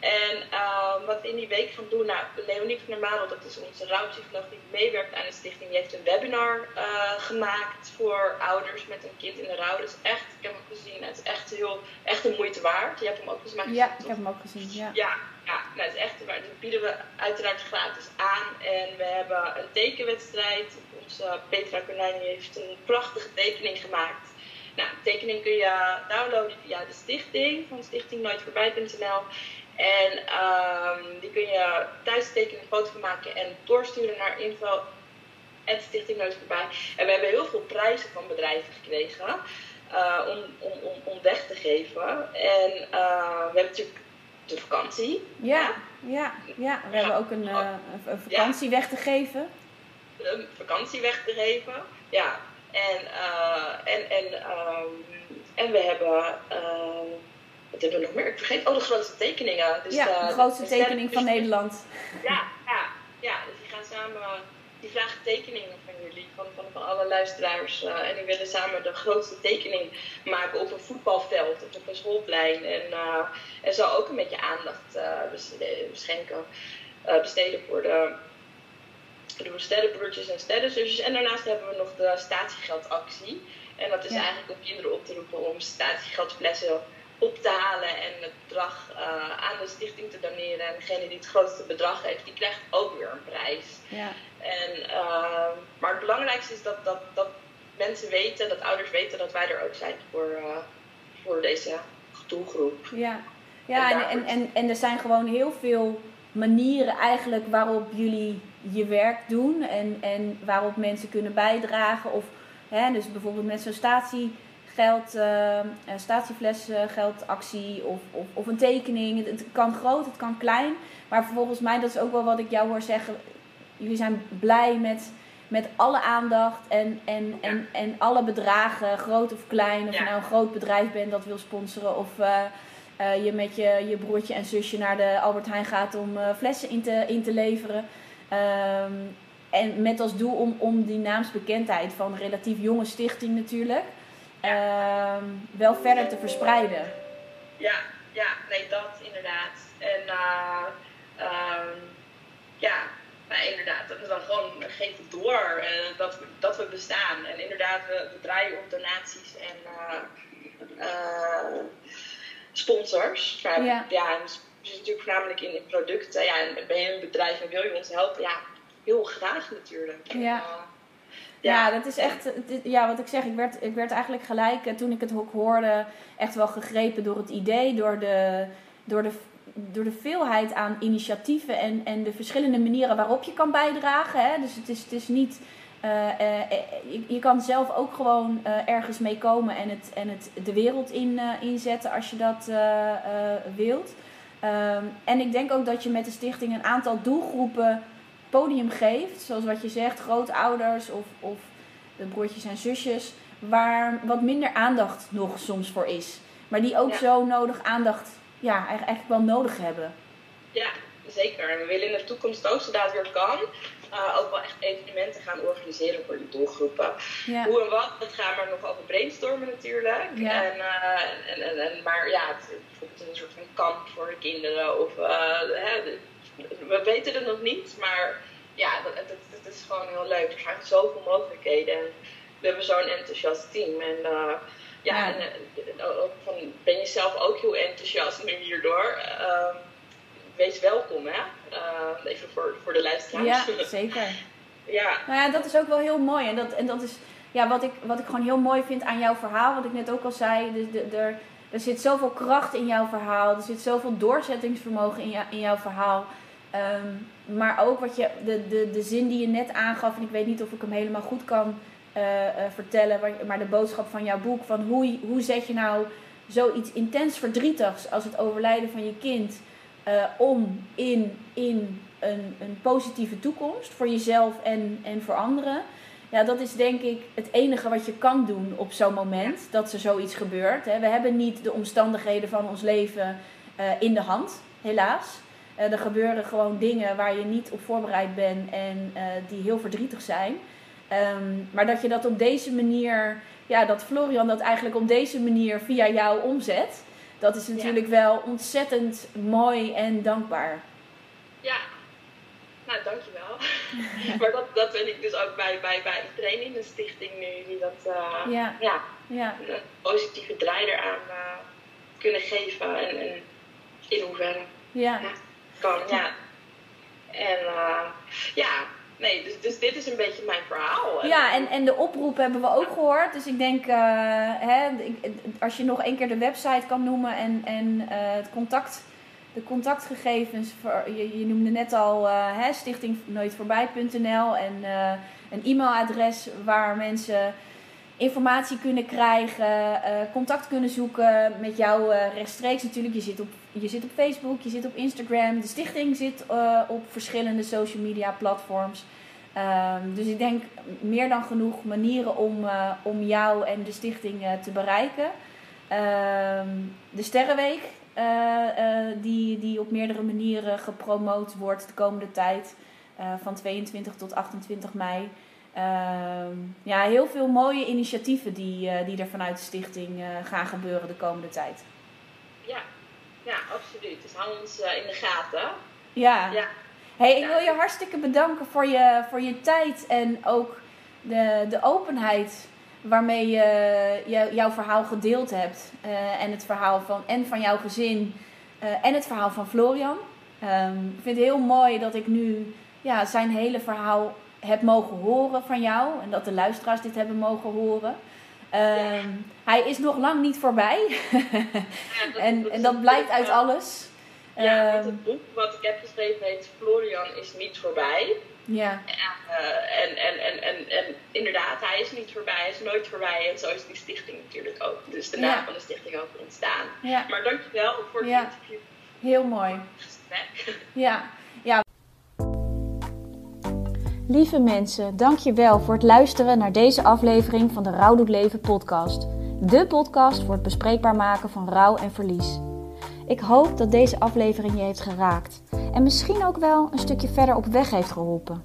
En ehm, wat we in die week gaan doen, nou, Leonie van der Madel, dat is onze rouwpsycholoog die meewerkt aan de stichting, die heeft een webinar uh, gemaakt voor ouders met een kind in de rouw. Dus echt, ik heb hem gezien, het is echt heel, echt een moeite waard. Je hebt hem ook gezien. Ja, ik heb hem ook gezien, ja. Ja, ja nou, het is echt waar. Dat bieden we uiteraard gratis aan. En we hebben een tekenwedstrijd. Onze Petra Konijn heeft een prachtige tekening gemaakt. Nou, de tekening kun je downloaden via de stichting van stichtingnooitvoorbij.nl. En um, die kun je thuis tekenen, een foto van maken en doorsturen naar info en Stichting Nooit Voorbij. En we hebben heel veel prijzen van bedrijven gekregen uh, om, om, om, om weg te geven. En uh, we hebben natuurlijk de vakantie. Ja, ja, ja. we ja. hebben ook een, uh, een vakantie ja. weg te geven. Een vakantie weg te geven, ja. En, en, en, um, en we hebben wat hebben we nog meer? Ik vergeet, oh, de grootste tekeningen. Dus, ja, de grootste de tekening van Nederland. Ja, ja, ja, dus die gaan samen, die vragen tekeningen van jullie, van, van, van alle luisteraars. Uh, en die willen samen de grootste tekening maken op een voetbalveld of op een schoolplein. En, uh, en zo ook een beetje aandacht uh, beschenken, besteden voor de, de sterrenbroertjes en sterrenzusjes. En daarnaast hebben we nog de statiegeldactie. En dat is ja. eigenlijk om kinderen op te roepen om statiegeldflessen op te halen en het bedrag uh, aan de stichting te doneren. En degene die het grootste bedrag heeft, die krijgt ook weer een prijs. Ja. En, uh, maar het belangrijkste is dat, dat, dat mensen weten, dat ouders weten dat wij er ook zijn voor, uh, voor deze doelgroep. Ja, ja en, en, en, en er zijn gewoon heel veel manieren eigenlijk waarop jullie je werk doen en, en waarop mensen kunnen bijdragen. Of hè, dus bijvoorbeeld met zo'n statie geld, uh, statiefles, geldactie of, of, of, een tekening. Het, kan groot, het kan klein. Maar volgens mij, dat is ook wel wat ik jou hoor zeggen. Jullie zijn blij met, met alle aandacht en, en, en, en alle bedragen, groot of klein. Of je nou een groot bedrijf bent dat wil sponsoren. Of uh, uh, je met je, je broertje en zusje naar de Albert Heijn gaat om flessen in te, in te leveren. Um, en met als doel om, om die naamsbekendheid van een relatief jonge stichting natuurlijk uh, wel verder te verspreiden. Ja, ja, nee, dat inderdaad. En uh, um, ja, maar inderdaad, dat is dan gewoon het door uh, dat, we, dat we bestaan. En inderdaad, we, we draaien op donaties en uh, sponsors. Maar, ja. ja, dus natuurlijk voornamelijk in, in producten. Ja, en ben je een bedrijf en wil je ons helpen? Ja, heel graag natuurlijk. Ja. Ja, dat is echt, ja, wat ik zeg, ik werd, ik werd eigenlijk gelijk eh, toen ik het ook hoorde, echt wel gegrepen door het idee, door de, door de, door de veelheid aan initiatieven en, en de verschillende manieren waarop je kan bijdragen. Hè? Dus het is, het is niet, uh, uh, je, kan zelf ook gewoon ergens mee komen en het, en het de wereld in, inzetten als je dat wilt. Um, en ik denk ook dat je met de stichting een aantal doelgroepen podium geeft, zoals wat je zegt, grootouders of, of de broertjes en zusjes, waar wat minder aandacht nog soms voor is. Maar die ook zo nodig aandacht, ja, eigenlijk wel nodig hebben. Ja, zeker. En we willen in de toekomst ook, zodra het weer kan, uh, ook wel echt evenementen gaan organiseren voor die doelgroepen. Ja. Hoe en wat, dat gaan we nog over brainstormen natuurlijk. Ja. En, uh, en, en, en, maar ja, het, bijvoorbeeld een soort van kamp voor de kinderen of uh, hè, we weten het nog niet, maar ja, het, is gewoon heel leuk. Er zijn zoveel mogelijkheden en we hebben zo'n enthousiast team. En uh, ja. En, uh, van, ben je zelf ook heel enthousiast nu hierdoor? Uh, wees welkom, hè? even voor, voor de luisteraars. Ja, zeker. ja. Nou ja, dat is ook wel heel mooi. En dat, en dat is ja, wat, ik, wat ik gewoon heel mooi vind aan jouw verhaal, wat ik net ook al zei. De, de, er, er zit zoveel kracht in jouw verhaal. Er zit zoveel doorzettingsvermogen in, jou, in jouw verhaal. Um, maar ook wat je, de, de, de zin die je net aangaf, en ik weet niet of ik hem helemaal goed kan uh, uh, vertellen, maar de boodschap van jouw boek, van hoe, hoe zet je nou zoiets intens verdrietigs als het overlijden van je kind uh, om in, in een, een positieve toekomst voor jezelf en, en voor anderen. Ja, dat is denk ik het enige wat je kan doen op zo'n moment dat er zoiets gebeurt. Hè. We hebben niet de omstandigheden van ons leven in de hand, helaas. Uh, er gebeuren gewoon dingen waar je niet op voorbereid bent en uh, die heel verdrietig zijn. Um, maar dat je dat op deze manier, ja, dat Florian dat eigenlijk op deze manier via jou omzet. Dat is natuurlijk wel ontzettend mooi en dankbaar. Ja, nou dankjewel. maar dat, dat vind ik dus ook bij, bij, bij iedereen in de stichting nu, die dat uh, ja. Ja, Ja. een positieve draai eraan kunnen geven en, en in hoeverre Ja. Ja. En uh, ja, nee, dus, dus dit is een beetje mijn verhaal. Ja, en, en de oproep hebben we ook gehoord. Dus ik denk, uh, hè, als je nog één keer de website kan noemen en, en uh, het contact, de contactgegevens. Voor, je, noemde net al uh, stichtingnooitvoorbij.nl en een e-mailadres waar mensen informatie kunnen krijgen, contact kunnen zoeken met jou rechtstreeks natuurlijk. Je zit, op, je zit op Facebook, je zit op Instagram. De stichting zit uh, op verschillende social media platforms. Um, dus ik denk meer dan genoeg manieren om, uh, om jou en de stichting uh, te bereiken. Um, de Sterrenweek, die, die op meerdere manieren gepromoot wordt de komende tijd, van 22 tot 28 mei. Um, ja, heel veel mooie initiatieven die, die er vanuit de stichting gaan gebeuren de komende tijd. Ja, ja absoluut. Dus hou ons uh, in de gaten. Ja. ja. Hey, ik wil je hartstikke bedanken voor je, voor je tijd en ook de, de openheid waarmee je, je jouw verhaal gedeeld hebt. Uh, en het verhaal van, en van jouw gezin uh, en het verhaal van Florian. Um, ik vind het heel mooi dat ik nu ja, zijn hele verhaal heb mogen horen van jou. En dat de luisteraars dit hebben mogen horen. Um. Hij is nog lang niet voorbij. dat, en, dat, en dat blijkt uit alles. Ja, um, het boek wat ik heb geschreven heet Florian is niet voorbij. Ja. Uh, en, en, en, en, en inderdaad, hij is niet voorbij, hij is nooit voorbij. En zo is die stichting natuurlijk ook. Dus de naam van de stichting ook ontstaan. Ja. Maar dankjewel voor het interview. Heel mooi. Ja. ja. Lieve mensen, dankjewel voor het luisteren naar deze aflevering van de Rouw doet leven podcast. De podcast voor het bespreekbaar maken van rouw en verlies. Ik hoop dat deze aflevering je heeft geraakt en misschien ook wel een stukje verder op weg heeft geholpen.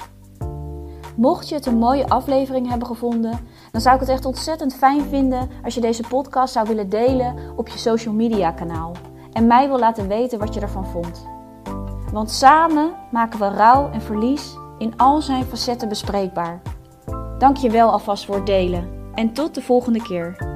Mocht je het een mooie aflevering hebben gevonden, dan zou ik het echt ontzettend fijn vinden als je deze podcast zou willen delen op je social media kanaal en mij wil laten weten wat je ervan vond. Want samen maken we rouw en verlies in al zijn facetten bespreekbaar. Dank je wel alvast voor het delen en tot de volgende keer.